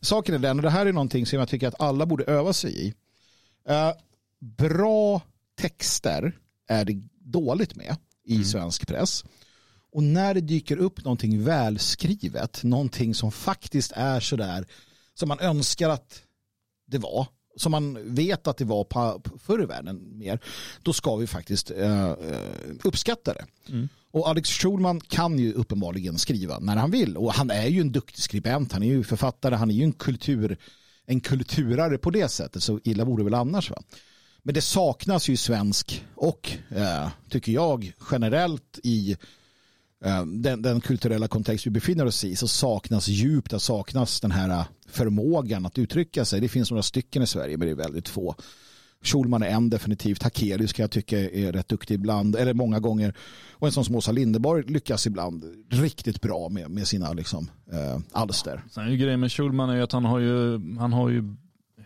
saken är den, och det här är någonting som jag tycker att alla borde öva sig i. Eh, bra texter är det dåligt med i svensk press. Och när det dyker upp någonting välskrivet, någonting som faktiskt är sådär som man önskar att det var, som man vet att det var på, på förr i världen mer, då ska vi faktiskt eh, eh, uppskatta det. Och Alex Schulman kan ju uppenbarligen skriva när han vill. Och han är ju en duktig skribent, han är ju författare, han är ju en, kultur, en kulturare på det sättet. Så illa vore det väl annars. Va? Men det saknas ju svensk och, eh, tycker jag, generellt i Eh, den, den kulturella kontext vi befinner oss i så saknas djup, det saknas den här eh, förmågan att uttrycka sig. Det finns några stycken i Sverige men det är väldigt få. Schulman är en definitivt. Hakelius kan jag tycka är rätt duktig ibland, eller många gånger. Och en sån som Åsa Linderborg lyckas ibland riktigt bra med, med sina liksom, eh, alster. Sen är ju grejen med Schulman är ju att han har ju, han har ju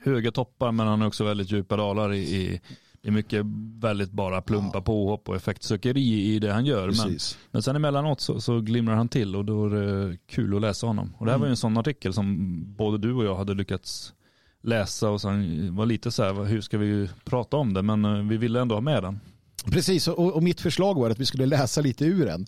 höga toppar men han har också väldigt djupa dalar i, i det är mycket väldigt bara plumpa påhopp och effektsökeri i det han gör. Men, Precis. men sen emellanåt så, så glimrar han till och då är det kul att läsa honom. Och det här var ju en sån artikel som både du och jag hade lyckats läsa och sen var lite så här, hur ska vi prata om det? Men eh, vi ville ändå ha med den. Precis, och, och mitt förslag var att vi skulle läsa lite ur den.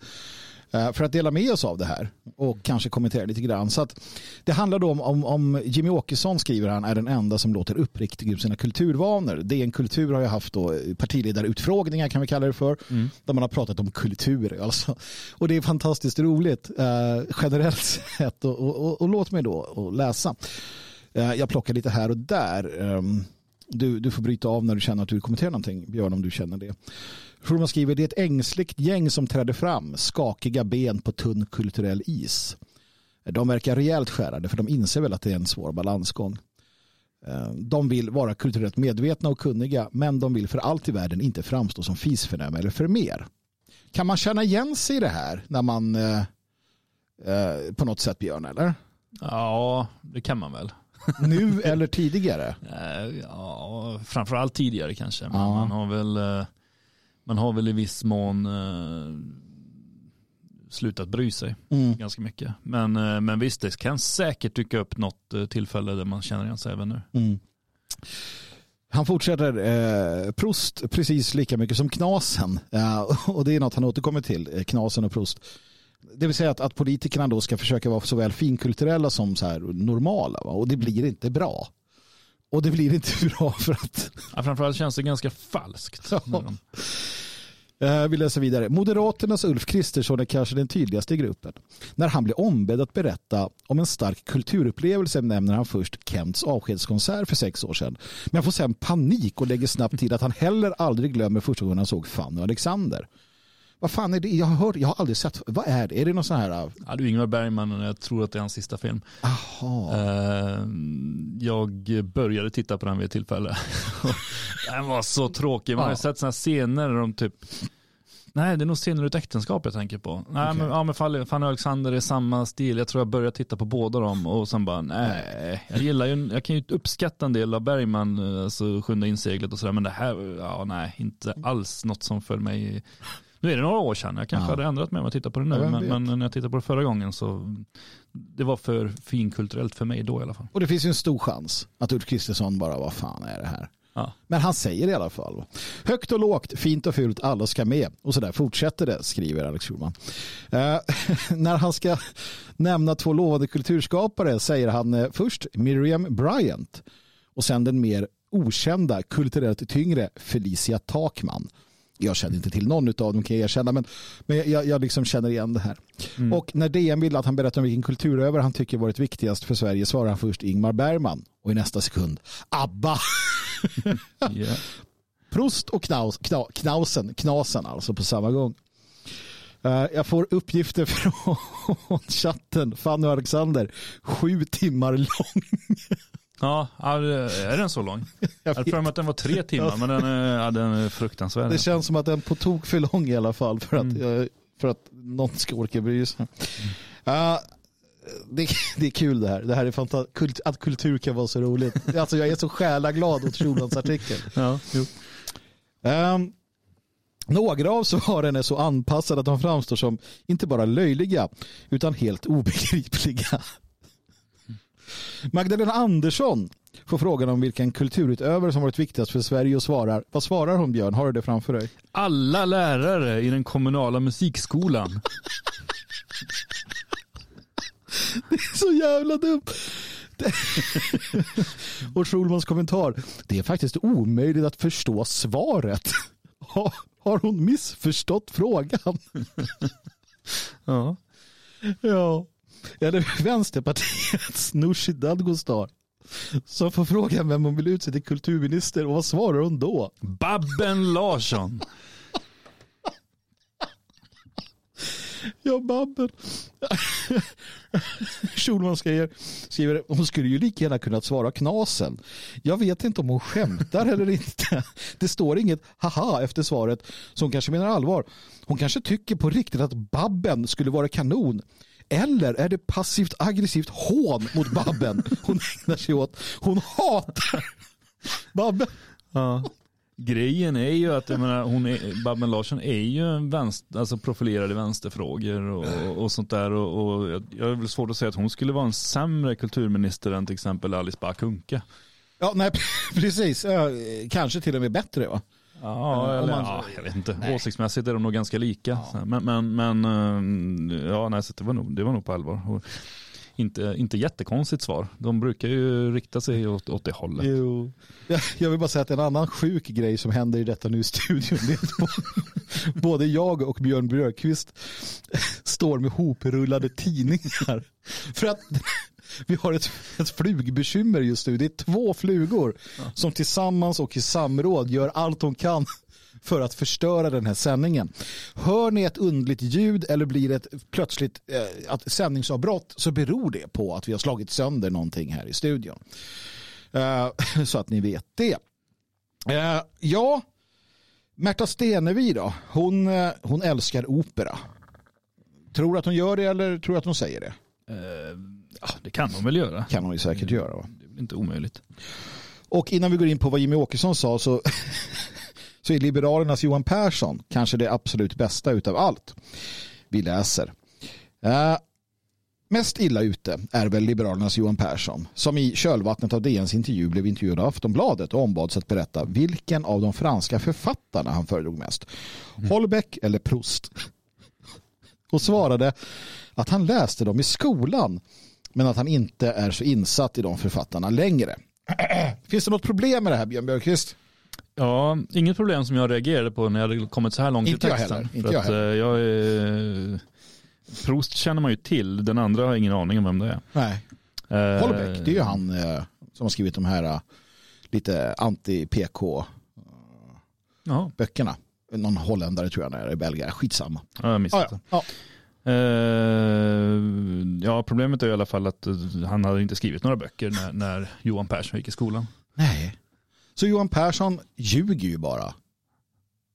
Eh, För att dela med oss av det här och kanske kommentera lite grann. Så att det handlar då om, om, om Jimmy Åkesson skriver han är den enda som låter uppriktig ur sina kulturvanor. Det är en kultur har jag haft då partiledarutfrågningar kan vi kalla det för. Där man har pratat om kultur. Alltså. Och det är fantastiskt roligt eh, generellt sett. Och, och, och, och låt mig då läsa. Eh, jag plockar lite här och där. Ehm, du, du får bryta av när du känner att du vill kommentera någonting, Björn, om du känner det. Schulman skriver, det är ett ängsligt gäng som trädde fram, skakiga ben på tunn kulturell is. De verkar rejält skärade för de inser väl att det är en svår balansgång. Eh, De vill vara kulturellt medvetna och kunniga men de vill för allt i världen inte framstå som fisförnäma eller för mer. Kan man känna igen sig i det här när man eh, eh, på något sätt Björn eller? Ja, det kan man väl. Nu eller tidigare? Eh, Ja, framförallt tidigare kanske. Men Ja. man, har väl, man har väl i viss mån eh, slutat bry sig Mm. ganska mycket. Men, eh, men visst, det kan säkert dyka upp något eh, tillfälle där man känner igen sig även nu. Mm. Han fortsätter eh, Prost precis lika mycket som Knasen. Eh, och det är något han återkommer till, eh, Knasen och Prost. Det vill säga att, att politikerna då ska försöka vara såväl finkulturella som så här normala. Va? Och det blir inte bra. Och det blir inte bra för att Ja, framförallt känns det ganska falskt. Ja. Eh, vi läser vidare. Moderaternas Ulf Kristersson är kanske den tydligaste i gruppen. När han blir ombedd att berätta om en stark kulturupplevelse nämner han först Kents avskedskonsert för sex år sedan. Men får sen panik och lägger snabbt till att han heller aldrig glömmer första gången han såg Fanny och Alexander. Vad fan är det? Jag har, hört, jag har aldrig sett. Vad är det? Är det någon sån här... Ja, du Ingmar Bergman, jag tror att det är hans sista film. Aha. Eh, Jag började titta på den vid ett tillfälle. den var så tråkig. Man har Ja. sett sådana scener där de typ Nej, det är nog scener ur ett äktenskap jag tänker på. Nej, Okej. men, ja, men Fanny Fanny och Alexander är samma stil. Jag tror jag började titta på båda dem och sen bara nej. Jag gillar ju, jag kan ju uppskatta en del av Bergman, eh, alltså Sjunde inseglet och sådär, men det här, ja nej, inte alls något som för mig. Nu är det några år sedan, jag kanske Ja. hade ändrat mig om jag tittar på det nu, men, men när jag tittade på det förra gången så det var för finkulturellt för mig då i alla fall. Och det finns ju en stor chans att Ulf Kristersson bara, vad fan är det här? Ja. Men han säger det i alla fall. Högt och lågt, fint och fult, alla ska med. Och så där fortsätter det, skriver Alex Schulman. Eh, när han ska nämna två lovande kulturskapare säger han eh, först Miriam Bryant och sen den mer okända, kulturellt tyngre Felicia Takman. Jag känner inte till någon av dem kan jag erkänna, men, men jag, jag liksom känner igen det här. Mm. Och när DN vill att han berättar om vilken kulturövare han tycker varit viktigast för Sverige svarar han först Ingmar Bergman och i nästa sekund ABBA. Yeah. Prost och knaus, kna, knausen, knasen alltså på samma gång. Eh, jag får uppgifter från chatten, Fanny och Alexander, sju timmar lång. Ja, är den så lång? Jag hade för mig att den var tre timmar, men den är, ja, den är fruktansvärd. Det känns som att den är på tok för lång i alla fall för att, Mm. för att någon ska orka bry sig. Eh, det, det är kul det här. Det här är fantastiskt. Att kultur kan vara så roligt. Alltså jag är så själaglad åt Schulmans artikel. Ja. Ehm, några av svaren är så anpassade att de framstår som inte bara löjliga utan helt obegripliga. Magdalena Andersson får frågan om vilken kulturutövare som varit viktigast för Sverige och svarar. Vad svarar hon Björn? Har du det framför dig? Alla lärare i den kommunala musikskolan. Så jävla dumt. Det- och Schulmans kommentar. Det är faktiskt omöjligt att förstå svaret. Har, har hon missförstått frågan? Ja. Ja. Eller Vänsterpartiets Nooshi Dadgostar. Som får frågan vem hon vill utse till kulturminister och vad svarar hon då? Babben Larsson. Ja, Babben. Schulman skriver, skriver hon skulle ju lika gärna kunnat svara knasen. Jag vet inte om hon skämtar eller inte. Det står inget haha efter svaret så hon kanske menar allvar. Hon kanske tycker på riktigt att Babben skulle vara kanon. Eller är det passivt aggressivt hån mot Babben hon ägnar sig åt? Hon hatar Babben. Ja. Grejen är ju att jag menar, hon är, Babben Larsson är ju en vänster, alltså profilerad i vänsterfrågor och, och sånt där. Och, och jag har väl svårt att säga att hon skulle vara en sämre kulturminister än till exempel Alice Bah Kuhnke. Ja, nej, precis. Kanske till och med bättre va? Ja, eller, man- ja, jag vet inte. Nej. Åsiktsmässigt är de nog ganska lika. Så, Men, men, men eh, ja, nej, så det, var nog, det var nog på allvar. Och inte, inte jättekonstigt svar. De brukar ju rikta sig åt, åt det hållet. Jo. Jag, vill bara säga att en annan sjuk grej som händer i detta nu i studion det är både jag och Björn Björkqvist står med hoprullade tidningar. För att vi har ett, ett flugbekymmer just nu. Det är två flugor som tillsammans och i samråd gör allt de kan för att förstöra den här sändningen. Hör ni ett undligt ljud eller blir det ett plötsligt eh, att sändningsavbrott så beror det på att vi har slagit sönder någonting här i studion. Eh, så att ni vet det. Eh, ja, Märta Stenevi då? Hon, eh, hon älskar opera. Tror du att hon gör det eller tror du att hon säger det? Eh, ja, det kan de väl göra. kan hon ju säkert göra. Va? Det är väl inte omöjligt. Och innan vi går in på vad Jimmy Åkesson sa så, så är Liberalernas Johan Persson kanske det absolut bästa utav allt. Vi läser. Eh, mest illa ute är väl Liberalernas Johan Persson som i kölvattnet av DNs intervju blev intervjuad av Aftonbladet och ombads att berätta vilken av de franska författarna han föredrog mest. Holbeck eller Proust? Och svarade att han läste dem i skolan men att han inte är så insatt i de författarna längre. Finns det något problem med det här Björn Björkqvist? Ja, inget problem som jag reagerade på när jag hade kommit så här långt Inte i jag texten. heller, inte jag att, eh, jag är... Prost känner man ju till, den andra har jag ingen aning om vem det är. Nej. Eh, Holbeck, det är ju han eh, som har skrivit de här lite anti-PK-böckerna. Någon holländare tror jag han är, i Belgien. Skitsamma. jag Ja, missat ja. det. Ja. Eh, ja, problemet är i alla fall att eh, han hade inte skrivit några böcker när, när Johan Persson gick i skolan. Nej. Så Johan Persson ljuger ju bara.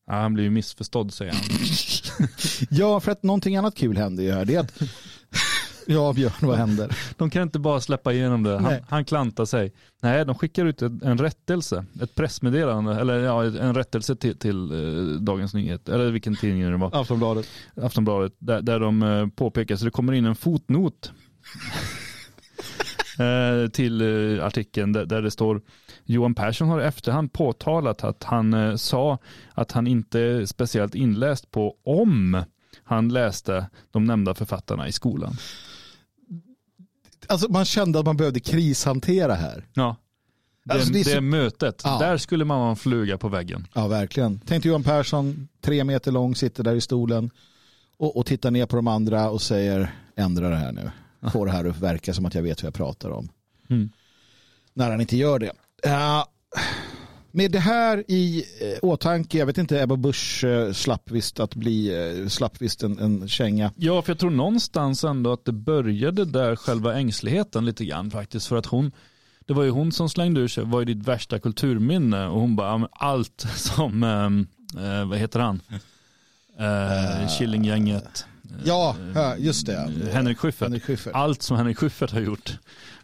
Ja, han blir ju missförstådd säger han. Ja, för att någonting annat kul händer ju här. Det är att... ja, Björn, vad händer? De kan inte bara släppa igenom det. Han, han klantar sig. Nej, de skickar ut en, en rättelse, ett pressmeddelande, eller ja, en rättelse till, till eh, Dagens Nyheter, eller vilken tidning det var, Aftonbladet. Aftonbladet, där, där de eh, påpekar, så det kommer in en fotnot eh, till eh, artikeln där, det står Johan Persson har i efterhand påtalat att han eh, sa att han inte speciellt inläst på om han läste de nämnda författarna i skolan. Alltså man kände att man behövde krishantera här. Ja, Det, Alltså, det är det, så- mötet, Ja. där skulle man vara en fluga på väggen. Ja, verkligen. Tänk dig Johan Persson, tre meter lång, sitter där i stolen och, och tittar ner på de andra och säger ändra det här nu. Få det här att verka som att jag vet vad jag pratar om. Mm. När han inte gör det. Ja, med det här i eh, åtanke, jag vet inte, Ebba Busch eh, slapp visst att bli, eh, slapp visst en, en känga. Ja, för jag tror någonstans ändå att det började där själva ängsligheten lite grann faktiskt. För att hon, det var ju hon som slängde ur sig, vad är ditt värsta kulturminne? Och hon bara, allt som, eh, vad heter han? Eh, Killinggänget. Ja, just det. Henrik Schyffert. Henrik Schyffert. Allt som Henrik Schyffert har gjort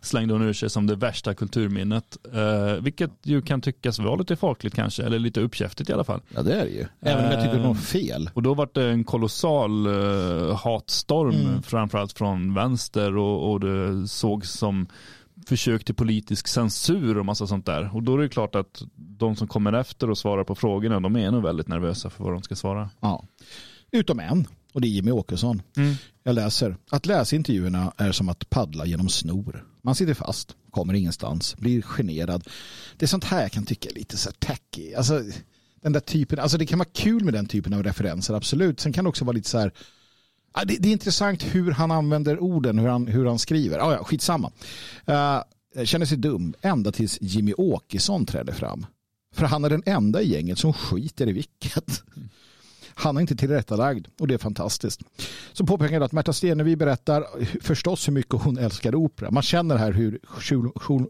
slängde hon ur sig som det värsta kulturminnet. Eh, vilket ju kan tyckas vara lite folkligt kanske, eller lite uppkäftigt i alla fall. Ja, det är det ju. Även om jag tycker det är något fel. Och då var det en kolossal eh, hatstorm, Mm. framförallt från vänster och, och det sågs som försök till politisk censur och massa sånt där. Och då är det klart att de som kommer efter och svarar på frågorna, de är nog väldigt nervösa för vad de ska svara. Ja. Utom en, och det är Jimmy Åkesson. Jag läser. Att läsa intervjuerna är som att paddla genom snor. Man sitter fast, kommer ingenstans, blir generad. Det är sånt här jag kan tycka är lite så här tacky. Alltså, den där typen, alltså det kan vara kul med den typen av referenser, absolut. Sen kan det också vara lite så här, det, det är intressant hur han använder orden, hur han, hur han skriver. Ah, ja, skitsamma. Uh, känner sig dum ända tills Jimmy Åkesson trädde fram. För han är den enda i gänget som skiter i vilket. Han är inte tillrättalagd och det är fantastiskt. Så påpekar att Märta Stenevi berättar förstås hur mycket hon älskar opera. Man känner här hur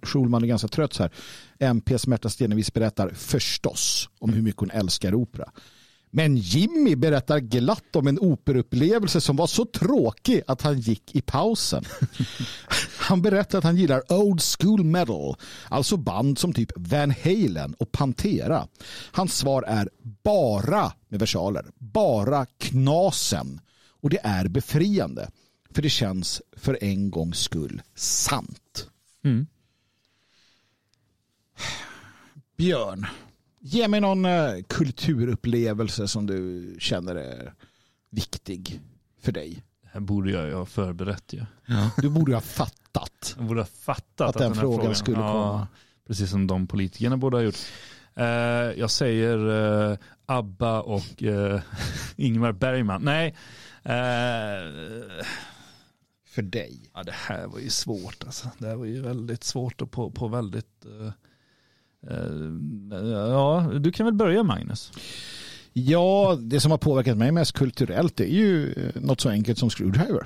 Schulman är ganska trött så här. MPs Märta Stenevis berättar förstås om hur mycket hon älskar opera. Men Jimmy berättar glatt om en operupplevelse som var så tråkig att han gick i pausen. Han berättar att han gillar old school metal, alltså band som typ Van Halen och Pantera. Hans svar är bara, med versaler, bara knasen. Och det är befriande. För det känns för en gångs skull sant. Mm. Björn, ge mig någon eh, kulturupplevelse som du känner är viktig för dig. Det här borde jag ju ha förberett ju. Du borde ha fattat. Jag borde ha fattat Att den här frågan skulle komma. Precis som de politikerna borde ha gjort. Eh, jag säger eh, Abba och Ingmar Bergman. Nej, För dig. ja, det här var ju svårt alltså. Det här var ju väldigt svårt och på, på väldigt... eh, ja, du kan väl börja Magnus. Ja, det som har påverkat mig mest kulturellt är ju eh, något så enkelt som Screwdriver.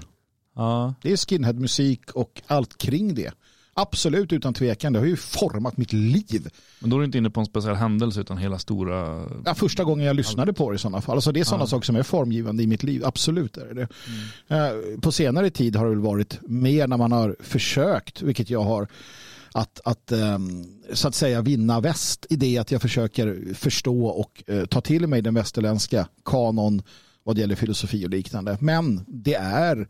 Ja, Det är skinhead-musik och allt kring det. Absolut utan tvekan, det har ju format mitt liv. men då är du inte inne på en speciell händelse utan hela stora... Ja, första gången jag lyssnade på det i sådana fall. Alltså det är sådana Ja. saker som är formgivande i mitt liv. Absolut är det det. Eh, På senare tid har det väl varit mer när man har försökt, vilket jag har, att, att ehm, så att säga vinna väst i det att jag försöker förstå och eh, ta till mig den västerländska kanon vad det gäller filosofi och liknande. Men det är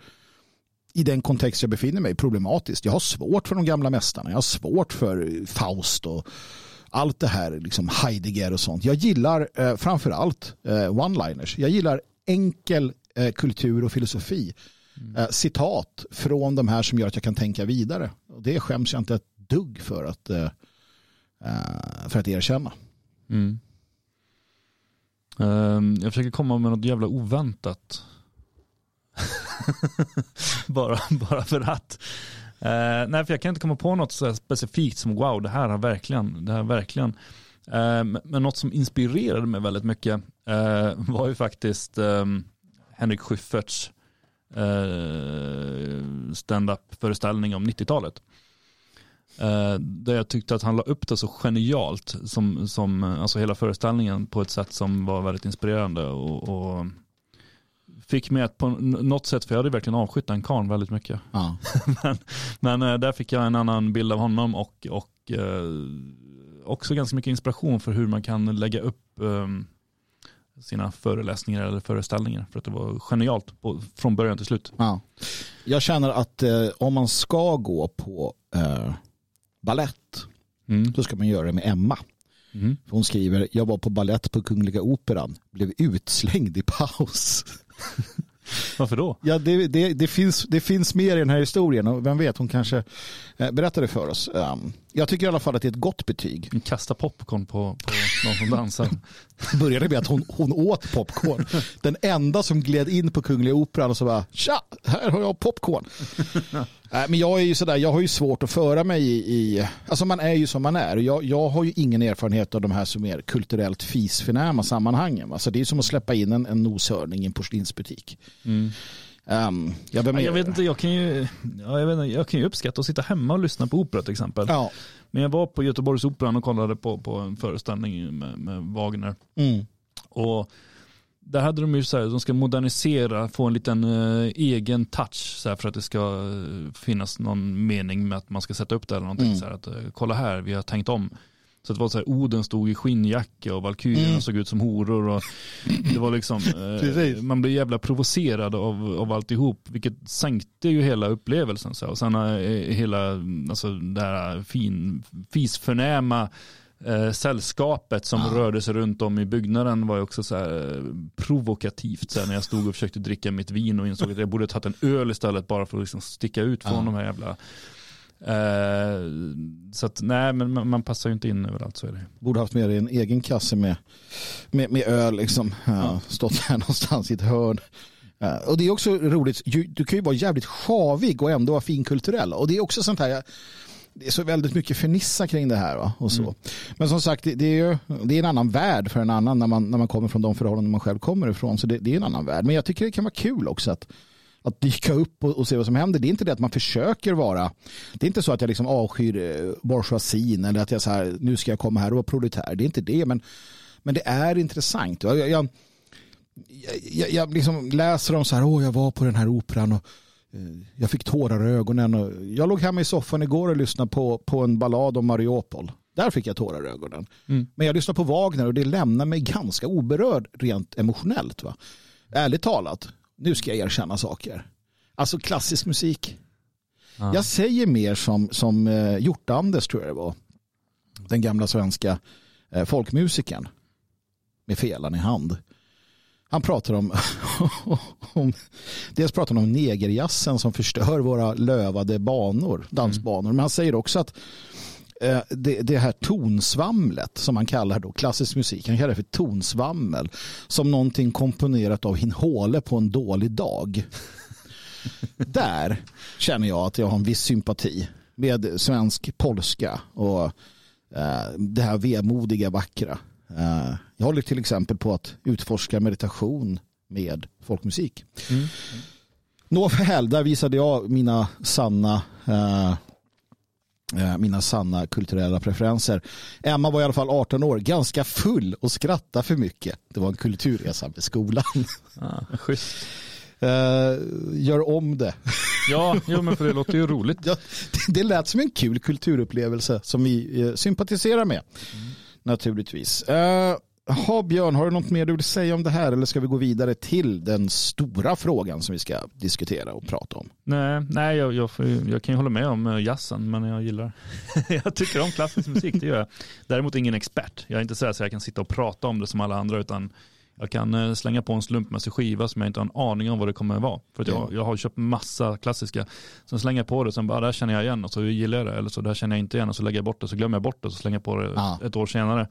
i den kontext jag befinner mig problematiskt. Jag har svårt för de gamla mästarna. Jag har svårt för Faust och allt det här, liksom Heidegger och sånt. Jag gillar eh, framför allt eh, one-liners. Jag gillar enkel eh, kultur och filosofi. Eh, citat från de här som gör att jag kan tänka vidare. Och det skäms jag inte ett dugg för att, eh, eh, för att erkänna. Mm. Ehm, jag försöker komma med något jävla oväntat. bara, bara för att. Eh, nej, för jag kan inte komma på något så här specifikt som wow, det här har verkligen, det här har verkligen. Ehm, men något som inspirerade mig väldigt mycket var ju faktiskt ehm, Henrik Schyfferts uh, stand-up föreställning om 90-talet. Eh, där jag tyckte att han la upp det så genialt som, som eh, alltså hela föreställningen på ett sätt som var väldigt inspirerande och, och fick mig att på något sätt, för jag hade verkligen avskytt den karln väldigt mycket. Ja. men men eh, där fick jag en annan bild av honom och, och eh, också ganska mycket inspiration för hur man kan lägga upp eh, sina föreläsningar eller föreställningar. För att det var genialt på, från början till slut. Ja. Jag känner att eh, om man ska gå på eh, ballett Mm. då ska man göra det med Emma. Mm. Hon skriver, jag var på ballett på Kungliga Operan, blev utslängd i paus. Varför då? Ja, det, det, det, finns, det finns mer i den här historien och vem vet, hon kanske eh, berättar det för oss. Um, jag tycker i alla fall att det är ett gott betyg. Kasta popcorn på, på någon som dansar. Det började med att hon, hon åt popcorn. Den enda som gled in på Kungliga Operan och så bara tja, här har jag popcorn. äh, men jag är ju sådär, jag har ju svårt att föra mig i, i alltså man är ju som man är. Jag, jag har ju ingen erfarenhet av de här som är kulturellt fisförnäma sammanhangen. Alltså det är som att släppa in en, en noshörning i en porslinsbutik. Mm. Um, jag, ja, jag vet inte, jag kan ju, ja, jag, vet inte, jag kan ju uppskatta att sitta hemma och lyssna på opera till exempel. Ja. Men jag var på Göteborgsoperan och kollade på, på en föreställning med, med Wagner. Mm. Och där hade de ju så här, de ska modernisera, få en liten eh, egen touch så här, för att det ska eh, finnas någon mening med att man ska sätta upp det eller någonting. Mm. Så här, att, eh, kolla här, vi har tänkt om. Så det var så här, Oden stod i skinnjacka och valkyrierna Mm. såg ut som horor. Och det var liksom, eh, man blev jävla provocerad av, av alltihop, vilket sänkte ju hela upplevelsen. Så här. Och sen eh, hela, alltså det här fin, fisförnäma eh, sällskapet som Ja. rörde sig runt om i byggnaden var ju också så här eh, provokativt. Så här, när jag stod och försökte dricka mitt vin och insåg att jag borde tagit en öl istället bara för att liksom sticka ut från Ja. de här jävla Eh, så att nej, men man, man passar ju inte in överallt så är det. Borde haft med dig en egen kasse med, med, med öl. Liksom. Ja, Stått här någonstans i ett hörn. Och det är också roligt, du kan ju vara jävligt sjavig och ändå vara finkulturell. Och det är också sånt här, det är så väldigt mycket fernissa kring det här. Va? Och så. Men som sagt, det, det är ju det är en annan värld för en annan när man, när man kommer från de förhållanden man själv kommer ifrån. Så det, det är en annan värld. Men jag tycker det kan vara kul också att, att dyka upp och, och se vad som händer. Det är inte det att man försöker vara, det är inte så att jag liksom avskyr eh, bourgeoisien eller att jag så här, nu ska jag komma här och vara proletär. Det är inte det, men, men det är intressant. Jag, jag, jag, jag, liksom läser om så här, åh jag var på den här operan och jag fick tårar i ögonen. Och jag låg hemma i soffan igår och lyssnade på, på en ballad om Mariupol. Där fick jag tårar i ögonen. Mm. Men jag lyssnade på Wagner och det lämnar mig ganska oberörd rent emotionellt. Va? Ärligt talat, nu ska jag erkänna saker. Alltså klassisk musik. Ja. Jag säger mer som, som eh, Hjort-Anders tror jag det var. Den gamla svenska eh, folkmusikern. Med felan i hand. Han pratar om, om dels pratar han om negerjassen som förstör våra lövade banor, dansbanor. Men han säger också att eh, det, det här tonsvamlet som man kallar då klassisk musik, han kallar det för tonsvammel som någonting komponerat av Hinhåle på en dålig dag. Där känner jag att jag har en viss sympati med svensk polska och eh, det här vemodiga vackra. Eh, jag håller till exempel på att utforska meditation med folkmusik. Mm. Nåväl, där visade jag mina sanna eh, eh, mina sanna kulturella preferenser. Emma var i alla fall 18 år, ganska full och skrattade för mycket. Det var en kulturresa med skolan. Schysst. Eh, gör om det. Ja, jo, men för det låter ju roligt. Ja, det- det lät som en kul kulturupplevelse som vi eh, sympatiserar med. Naturligtvis. Eh, uh, ha, Björn, har du något mer du vill säga om det här eller ska vi gå vidare till den stora frågan som vi ska diskutera och prata om? Nej, nej jag, jag, jag kan ju hålla med om eh, jazzen, men jag gillar, jag tycker om klassisk musik, det gör jag. Däremot ingen expert. Jag är inte så här så jag kan sitta och prata om det som alla andra, utan jag kan eh, slänga på en slumpmässig skiva som jag inte har en aning om vad det kommer att vara. För att jag, jag har köpt massa klassiska, sen slänger jag på det, sen bara, "Ah, det här känner jag igen och så gillar jag det, eller så det här känner jag inte igen och så lägger jag bort det, så glömmer jag bort det och så slänger jag på det Ja. ett år senare.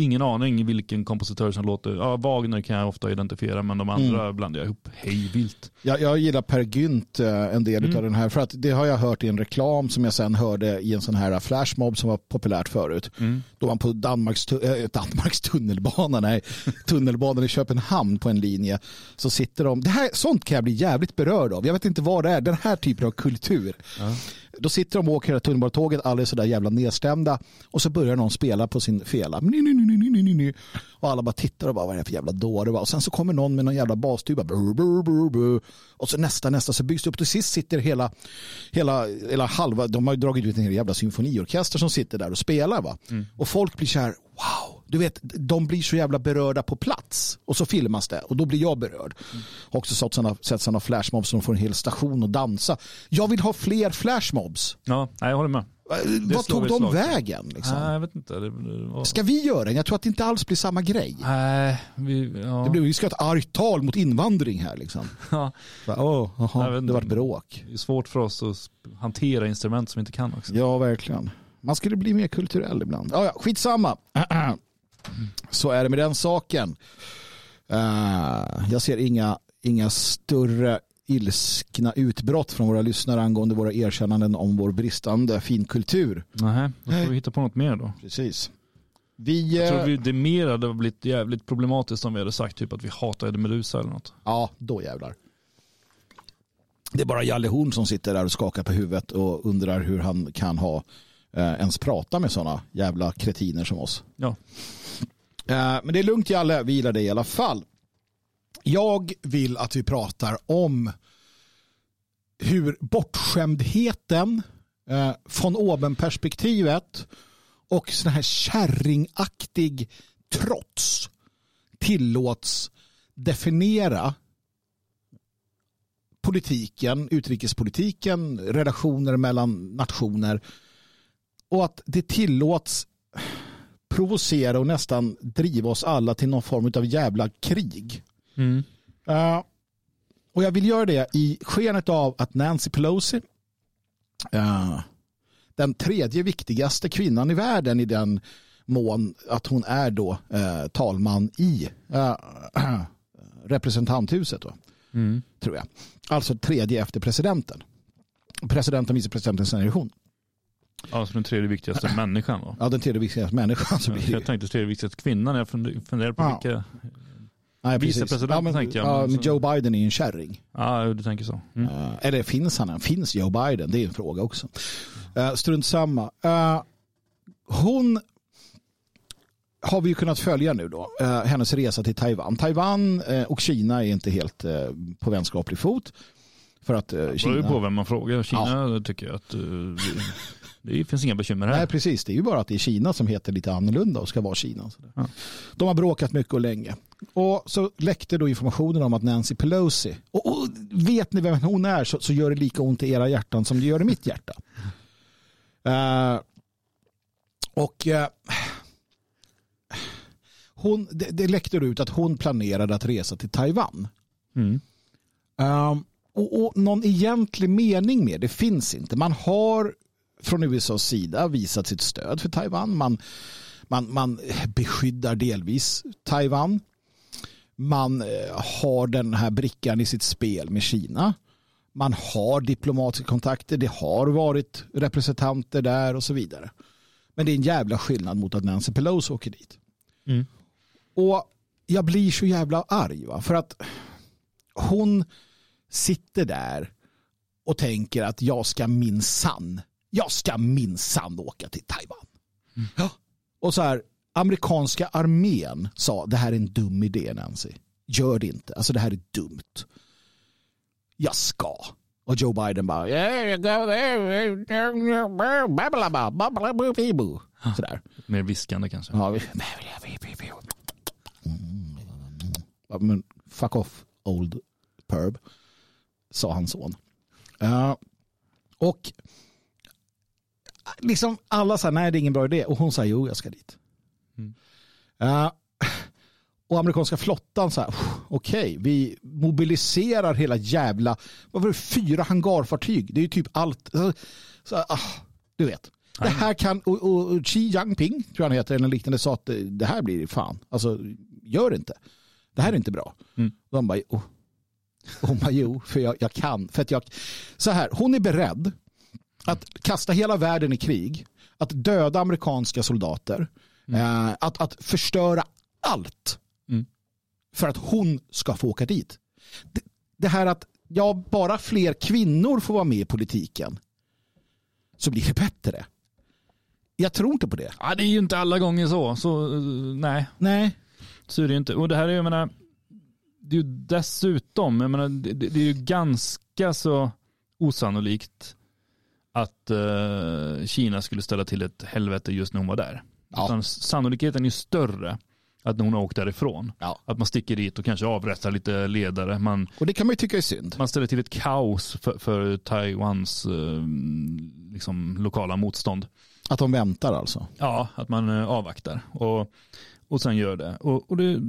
Ingen aning vilken kompositör som låter, ja Wagner kan jag ofta identifiera, men de andra blandar jag ihop hej vilt. Jag, jag gillar Per Gynt eh, en del Mm. av den här för att det har jag hört i en reklam som jag sen hörde i en sån här flashmob som var populärt förut. Mm. Då man på Danmarks, äh, Danmarks tunnelbana, nej, tunnelbanan i Köpenhamn på en linje så sitter de, det här, sånt kan jag bli jävligt berörd av. Jag vet inte vad det är, den här typen av kultur. Ja. Då sitter de och åker här tunnelbanetåget, alla är sådär jävla nedstämda och så börjar någon spela på sin fela. Och alla bara tittar och bara vad är det för jävla dåre? Och sen så kommer någon med någon jävla bastuba. Och så nästa, nästa så byggs det upp. Till sist sitter hela, hela, hela halva, de har ju dragit ut en hel jävla symfoniorkester som sitter där och spelar. Va? Och folk blir så här, wow. Du vet, de blir så jävla berörda på plats. Och så filmas det och då blir jag berörd. Har också sett sådana, sett sådana flashmobs som får en hel station att dansa. Jag vill ha fler flashmobs. Ja, nej, jag håller med. Vad slår tog de vägen? Liksom? Nej, jag vet inte. Det, det var... Ska vi göra en? Jag tror att det inte alls blir samma grej. Nej, vi, ja. Det blir, vi ska ha ett argt tal mot invandring här. Liksom. ja, Så, Jag jaha, vet det vart bråk. det är svårt för oss att hantera instrument som vi inte kan också. Ja, verkligen. Man skulle bli mer kulturell ibland. Ja, ja, skitsamma. Så är det med den saken. Eh, jag ser inga, inga större ilskna utbrott från våra lyssnare angående våra erkännanden om vår bristande finkultur. Nej, då får vi hitta på något mer då. Precis. Vi, Jag tror eh, vi, det mer hade blivit jävligt problematiskt om vi hade sagt typ att vi hatar Eddie Meduza eller något. Ja, då jävlar. Det är bara Jalle Horn som sitter där och skakar på huvudet och undrar hur han kan ha eh, ens prata med sådana jävla kretiner som oss. Ja. Eh, men det är lugnt Jalle, vi gillar dig i alla fall. Jag vill att vi pratar om hur bortskämdheten, eh, von oben-perspektivet och sån här kärringaktig trots tillåts definiera politiken, utrikespolitiken, relationer mellan nationer och att det tillåts provocera och nästan driva oss alla till någon form av jävla krig. Mm. Uh, och jag vill göra det i skenet av att Nancy Pelosi, uh, den tredje viktigaste kvinnan i världen i den mån att hon är då uh, talman i representanthuset. Då Mm. tror jag. Alltså tredje efter presidenten. Presidenten, vicepresidentens Alltså den tredje viktigaste människan då. Ja, den tredje viktigaste människan. Så blir. Jag tänkte tredje viktigaste kvinnan. Jag funde- funderar på Ja. vilka. Nej, vicepresident ja, men, tänker jag, Ja, men men så- Joe Biden är ju en kärring. Ja, du tänker så. Mm. Eh, eller finns han? Finns Joe Biden? Det är en fråga också. Uh, strunt samma. Eh, hon har vi ju kunnat följa nu då. hennes resa till Taiwan. Taiwan och Kina är inte helt på vänskaplig fot. För att uh, Det beror ju Kina... på vem man frågar. Kina tycker jag att det, finns inga bekymmer här. Nej, precis. Det är ju bara att det är Kina som heter lite annorlunda och ska vara Kina. Ja. De har bråkat mycket och länge. Och så läckte då informationen om att Nancy Pelosi, och, och vet ni vem hon är så, så gör det lika ont i era hjärtan som det gör i mitt hjärta. Eh, och eh, hon, det, det läckte ut att hon planerade att resa till Taiwan. Mm. Um, och, och någon egentlig mening med det finns inte. Man har från USAs sida visat sitt stöd för Taiwan. Man, man, man beskyddar delvis Taiwan. Man eh, har den här brickan i sitt spel med Kina. Man har diplomatiska kontakter. Det har varit representanter där och så vidare. Men det är en jävla skillnad mot att Nancy Pelosi åker dit. Mm. Och jag blir så jävla arg. Va? För att hon sitter där och tänker att jag ska minsann, jag ska minsann åka till Taiwan. Ja. Och så här, amerikanska armén sa det här är en dum idé Nancy. Gör det inte, alltså det här är dumt. Jag ska. Och Joe Biden bara. Sådär. Mer viskande kanske. Ja, vi... Men fuck off old perb, sa hans son. Ja, och liksom alla sa nej det är ingen bra idé och hon sa jo jag ska dit. Mm. Ja, och amerikanska flottan sa okej vi mobiliserar hela jävla, vad var det, fyra hangarfartyg. Det är ju typ allt. Så, så, ah, du vet. Det här kan, och, och, och Xi Jinping, tror jag han heter, eller liknande, sa att det, det här blir fan. Alltså, gör det inte. Det här är inte bra. Mm. De bara, oh. Och hon bara, jo, för jag, jag kan. För att jag, så här, hon är beredd att kasta hela världen i krig, att döda amerikanska soldater, eh, att, att förstöra allt Mm. för att hon ska få åka dit. Det, det här att ja, bara fler kvinnor får vara med i politiken så blir det bättre. Jag tror inte på det. Ja, det är ju inte alla gånger så. Så nej, Nej. så är det ju inte. Och det här är, jag menar, det är ju dessutom, jag menar, det, det är ju ganska så osannolikt att eh, Kina skulle ställa till ett helvete just när hon var där. Ja. Utan sannolikheten är större Att hon har åkt därifrån. Ja. Att man sticker dit och kanske avrättar lite ledare. Man, Och det kan man ju tycka är synd. man ställer till ett kaos för, för Taiwans eh, liksom, lokala motstånd. Att de väntar alltså. Ja, att man eh, avvaktar och, och sen gör det. Och, och det,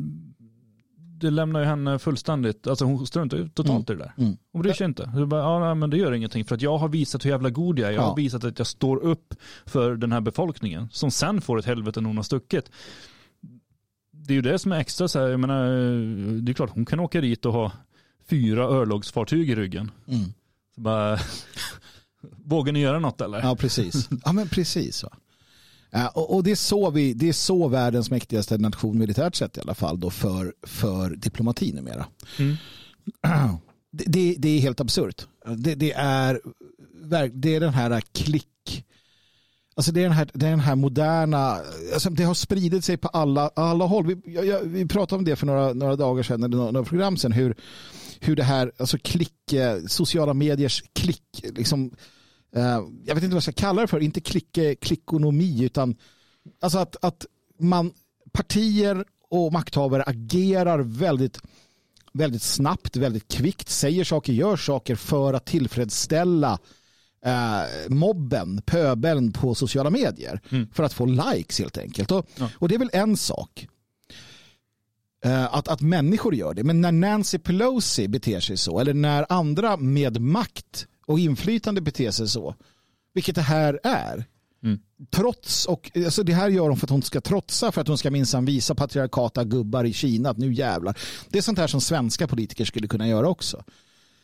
det lämnar ju henne fullständigt, alltså hon struntar ju totalt i det där. Mm. Hon bryr sig inte. Så bara, ja, men det gör ingenting för att jag har visat hur jävla god jag är. Jag Ja. har visat att jag står upp för den här befolkningen som sen får ett helvete när hon har stuckit. Det är ju det som är extra så här, jag menar, det är klart hon kan åka dit och ha fyra örlogsfartyg i ryggen. Mm. Så bara, vågar ni göra något eller? Ja, precis. Ja, men precis. Va? Ja, och, det, är så vi, det är så världens mäktigaste nation militärt sett i alla fall då för, för diplomati numera. Mm. Det, det, är helt absurt. Det, det, är, det är den här klick... Alltså det är den här, det är den här moderna, alltså det har spridit sig på alla, alla håll. Vi, jag, vi pratade om det för några, några dagar sedan, eller några, några program sedan, hur, hur det här, alltså klick, eh, sociala mediers klick, liksom, eh, jag vet inte vad jag ska kalla det för, inte klick, eh, klickonomi, utan alltså att, att man, partier och makthavare agerar väldigt, väldigt snabbt, väldigt kvickt, säger saker, gör saker för att tillfredsställa eh, mobben, pöbeln på sociala medier Mm. för att få likes helt enkelt. Och, Ja. och det är väl en sak. Eh, att, att människor gör det. Men när Nancy Pelosi beter sig så, eller när andra med makt och inflytande beter sig så, vilket det här är, Mm. trots, och alltså det här gör hon för att hon ska trotsa, för att hon ska minsann visa patriarkata gubbar i Kina att nu jävlar. Det är sånt här som svenska politiker skulle kunna göra också.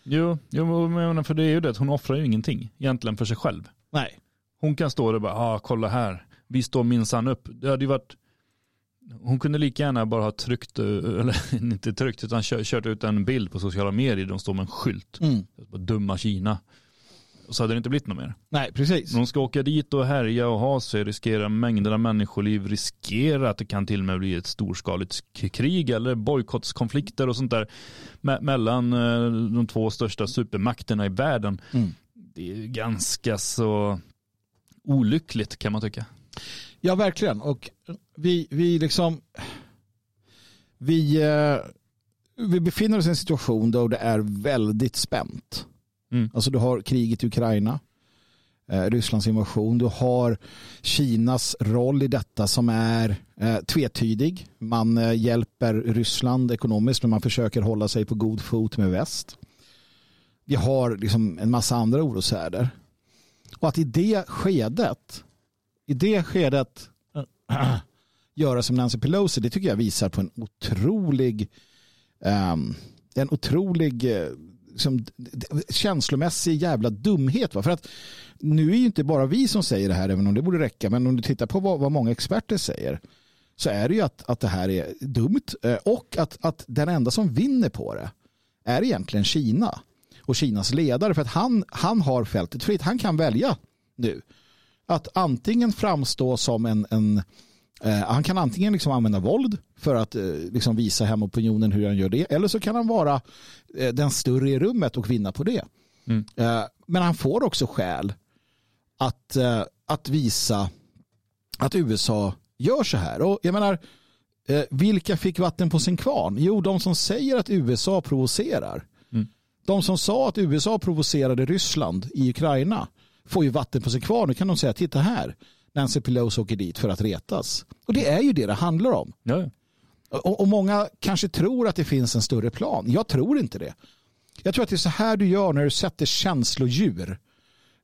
Jo, jo, men för det är ju det att hon offrar ju ingenting egentligen för sig själv. Nej. Hon kan stå där och bara, ah, kolla här, vi står minsann upp. Det hade ju varit, hon kunde lika gärna bara ha tryckt, eh, eller inte tryckt, utan kört, ut en bild på sociala medier där de står med en skylt. Mm. Dumma Kina. Och så hade det inte blivit något mer. Nej, precis. Hon ska åka dit och härja och ha sig, riskera mängder av människoliv, riskera att det kan till och med bli ett storskaligt krig eller bojkottskonflikter och sånt där me- mellan eh, de två största supermakterna i världen. Mm. Det är ganska så olyckligt kan man tycka. Ja, verkligen. Och vi, vi liksom... Vi, eh, vi befinner oss i en situation då det är väldigt spänt. Mm. Alltså du har kriget i Ukraina, eh, Rysslands invasion, du har Kinas roll i detta som är eh, tvetydig. Man hjälper Ryssland ekonomiskt men man försöker hålla sig på god fot med väst. Vi har liksom en massa andra oroshärdar. Och att i det skedet, i det skedet göra som Nancy Pelosi, det tycker jag visar på en otrolig um, en otrolig liksom, känslomässig jävla dumhet. Va? För att nu är ju inte bara vi som säger det här, även om det borde räcka, men om du tittar på vad, vad många experter säger så är det ju att, att det här är dumt eh, och att, att den enda som vinner på det är egentligen Kina och Kinas ledare för att han, han har fältet fritt. Han kan välja nu att antingen framstå som en, en han kan antingen liksom använda våld för att eh, liksom visa hemopinionen hur han gör det eller så kan han vara eh, den större i rummet och vinna på det. Mm. Eh, men han får också skäl att, eh, att visa att USA gör så här. Och jag menar, eh, vilka fick vatten på sin kvarn? Jo, de som säger att USA provocerar. Mm. De som sa att USA provocerade Ryssland i Ukraina får ju vatten på sin kvarn. Nu kan de säga, titta här, Nancy Pelosi åker dit för att retas. Och det är ju det det handlar om. Ja. Och, och många kanske tror att det finns en större plan. Jag tror inte det. Jag tror att det är så här du gör när du sätter känslodjur,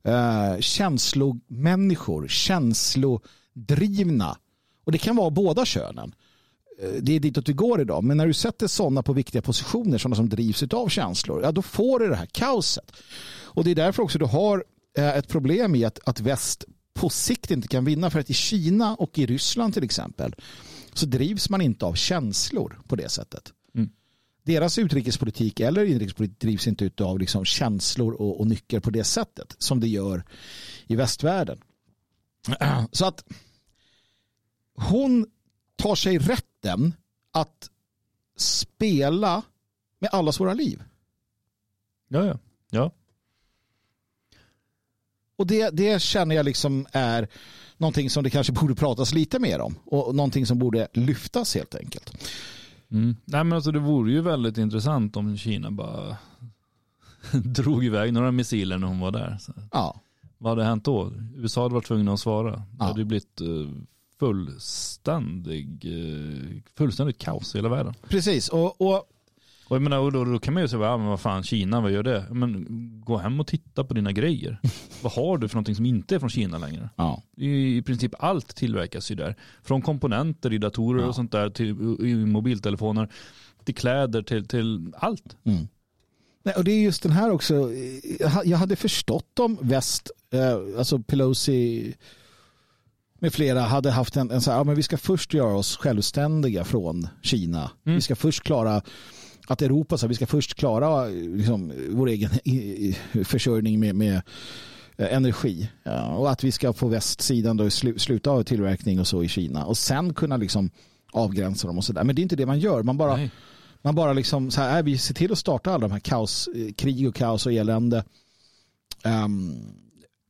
eh, känslomänniskor, känslodrivna. Och det kan vara båda könen. Eh, Det är ditåt vi går idag. Men när du sätter sådana på viktiga positioner, sådana som drivs av känslor, ja då får du det här kaoset. Och det är därför också du har eh, ett problem i att, att väst på sikt inte kan vinna. För att i Kina och i Ryssland till exempel så drivs man inte av känslor på det sättet. Mm. Deras utrikespolitik eller inrikespolitik drivs inte av liksom känslor och, och nycker på det sättet som det gör i västvärlden. Så att hon tar sig rätten att spela med allas våra liv. ja, ja. ja. Och det, det känner jag liksom är någonting som det kanske borde pratas lite mer om och någonting som borde lyftas helt enkelt. Mm. Nej, men alltså, det vore ju väldigt intressant om Kina bara drog iväg några missiler när hon var där. Så. Ja. Vad hade hänt då? USA hade varit tvungna att svara. Det Ja. hade blivit uh, fullständig, uh, fullständigt kaos i hela världen. Precis, och, och Och jag menar, och då, då kan man ju säga, ja, men vad fan Kina, vad gör det? Men gå hem och titta på dina grejer. vad har du för någonting som inte är från Kina längre? ja, I, i princip allt tillverkas ju där. Från komponenter i datorer Ja. och sånt där till i mobiltelefoner, till kläder, till, till allt. Mm. Nej, och det är just den här också. Jag ha- Jag hade förstått om väst, eh, alltså Pelosi med flera hade haft en, en så här, ja, men vi ska först göra oss självständiga från Kina. Mm. Vi ska först klara att Europa, så här, vi ska först klara eh, liksom, vår egen försörjning med, med eh, energi. Ja, och att vi ska på västsidan då slu, sluta ha tillverkning och så i Kina. Och sen kunna liksom avgränsa dem och sådär. Men det är inte det man gör. Man bara Nej. man bara liksom så här, äh, vi ser till att starta alla de här kaos, eh, krig och kaos och elände. Ehm,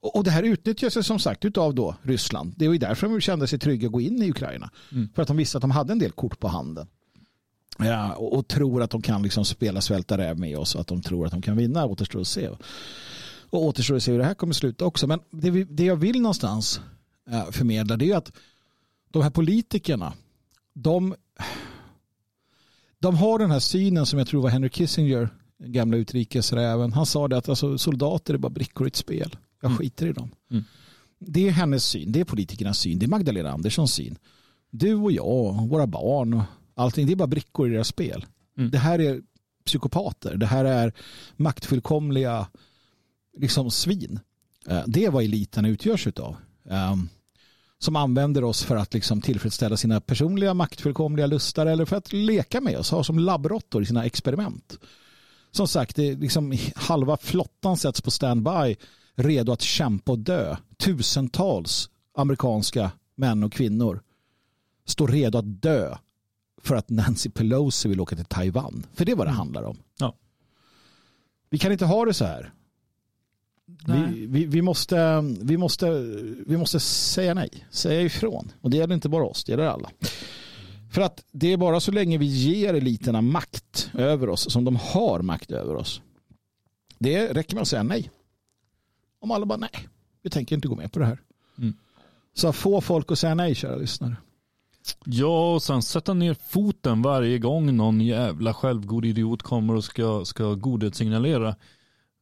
och det här utnyttjas som sagt av då Ryssland. Det var ju därför de kände sig trygga att gå in i Ukraina. Mm. För att de visste att de hade en del kort på handen. Ja, och, och tror att de kan liksom spela svälta räv med oss. Att de tror att de kan vinna. Återstår att se. Och återstår att se hur det här kommer sluta också. Men det, vi, det jag vill någonstans eh, förmedla det är att de här politikerna de de har den här synen som jag tror var Henry Kissinger, gamla utrikesräven. Han sa det att alltså, soldater är bara brickor i ett spel. Jag Mm. skiter i dem. Mm. Det är hennes syn, det är politikernas syn, det är Magdalena Anderssons syn. Du och jag, och våra barn och allting, det är bara brickor i deras spel. Mm. Det här är psykopater, det här är maktfullkomliga liksom svin. Eh, Det är vad eliten utgörs av. Um, som använder oss för att liksom tillfredsställa sina personliga maktfullkomliga lustar eller för att leka med oss, ha som labbråttor i sina experiment. Som sagt, det är liksom halva flottan sätts på standby redo att kämpa och dö. Tusentals amerikanska män och kvinnor står redo att dö för att Nancy Pelosi vill åka till Taiwan. För det är vad det Mm. handlar om. Ja. Vi kan inte ha det så här. Vi, vi, vi, måste, vi, måste, vi måste säga nej, säga ifrån. Och det gäller inte bara oss, det gäller alla. För att det är bara så länge vi ger eliterna makt över oss som de har makt över oss. Det räcker med att säga nej. Om alla bara nej, vi tänker inte gå med på det här. Mm. Så få folk att säga nej, kära lyssnare. Ja, och sen sätta ner foten varje gång någon jävla självgod idiot kommer och ska, ska godhetssignalera.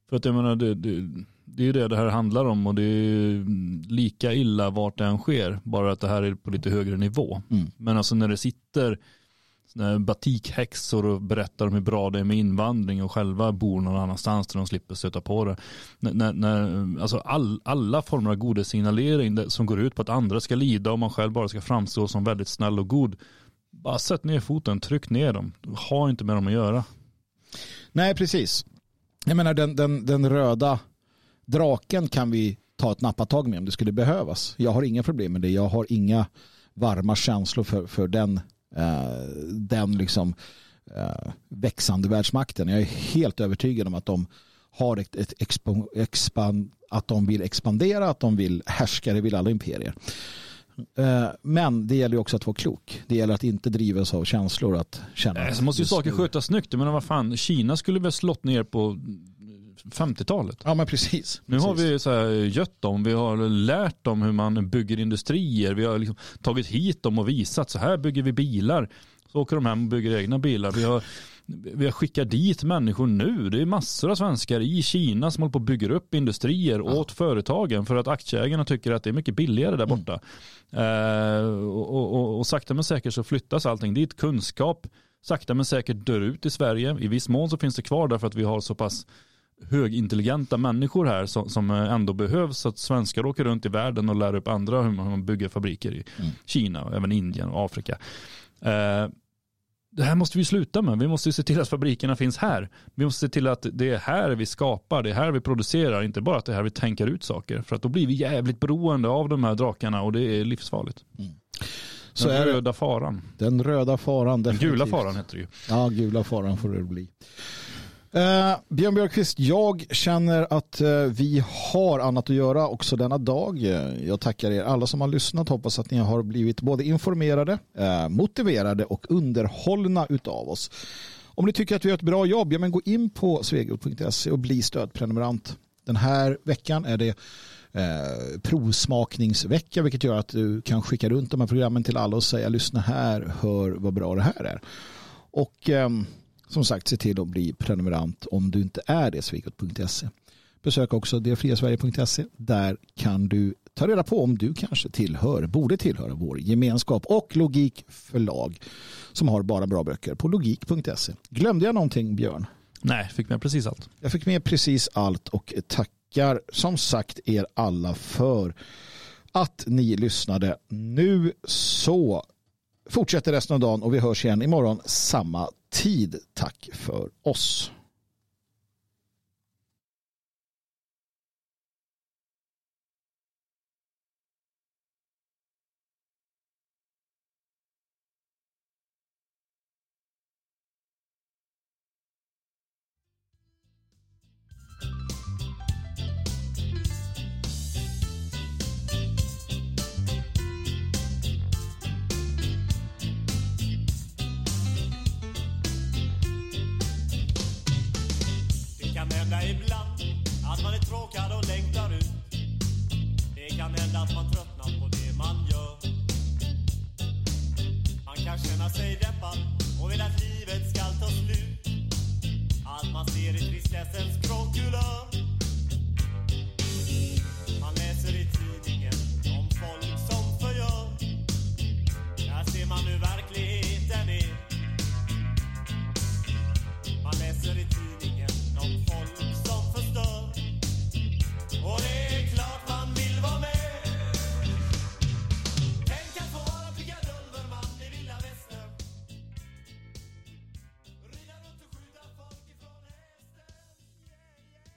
För att jag menar, det, det, det är ju det det här handlar om och det är lika illa vart det än sker. Bara att det här är på lite högre nivå. Mm. Men alltså när det sitter batikhäxor och berättar om hur bra det är med invandring och själva bor någon annanstans där de slipper stöta på det. När, när, alltså all, alla former av godesignalering som går ut på att andra ska lida och man själv bara ska framstå som väldigt snäll och god. Bara sätt ner foten, tryck ner dem. Ha inte med dem att göra. Nej, precis. Jag menar den, den, den röda draken kan vi ta ett nappatag med om det skulle behövas. Jag har inga problem med det. Jag har inga varma känslor för, för den, den liksom, eh, växande världsmakten. Jag är helt övertygad om att de har ett, ett expo, expan, att de vill expandera, att de vill härska, det vill alla imperier. Eh, Men det gäller också att vara klok. Det gäller att inte drivas av känslor. Att känna så måste ju saker skötas snyggt. Men vad fan, Kina skulle väl slått ner på 50-talet. Ja men precis. Nu har precis. vi så här gött dem, vi har lärt dem hur man bygger industrier, vi har liksom tagit hit dem och visat så här bygger vi bilar. Så åker de hem och bygger egna bilar. Vi har, vi har skickat dit människor nu. Det är massor av svenskar i Kina som håller på och bygger upp industrier åt företagen för att aktieägarna tycker att det är mycket billigare där borta. Eh, och, och, och, och sakta men säkert så flyttas allting dit. Kunskap sakta men säkert dör ut i Sverige. I viss mån så finns det kvar därför att vi har så pass högintelligenta människor här som, som ändå behövs så att svenskar åker runt i världen och lär upp andra hur man, hur man bygger fabriker i Mm. Kina och även Indien och Afrika. Eh, det här måste vi sluta med. Vi måste se till att fabrikerna finns här. Vi måste se till att det är här vi skapar, det är här vi producerar, inte bara att det är här vi tänker ut saker. För att då blir vi jävligt beroende av de här drakarna och det är livsfarligt. Så Den är det. röda faran. Den röda faran. Den definitivt. gula faran heter det ju. Ja, gula faran får det bli. Eh, Björn Björkqvist, jag känner att eh, vi har annat att göra också denna dag. Eh, jag tackar er alla som har lyssnat. Hoppas att ni har blivit både informerade, eh, motiverade och underhållna utav oss. Om ni tycker att vi gör ett bra jobb, ja, men gå in på svegot.se och bli stödprenumerant. Den här veckan är det eh, provsmakningsvecka vilket gör att du kan skicka runt de här programmen till alla och säga lyssna här, hör vad bra det här är. Och eh, som sagt, se till att bli prenumerant om du inte är det, svegot.se. Besök också detfriasverige.se. Där kan du ta reda på om du kanske tillhör, borde tillhöra vår gemenskap och Logik förlag som har bara bra böcker på logik.se. Glömde jag någonting Björn? Nej, fick med precis allt. Jag fick med precis allt och tackar som sagt er alla för att ni lyssnade. Nu så fortsätter resten av dagen och vi hörs igen imorgon samma tid. Tack för oss. Ibland att man är tråkad och längtar ut. Det kan hända att man tröttnar på det man gör. Man kan känna sig deppad och vill att livet ska ta slut. Allt man ser är tristessens gråkulör.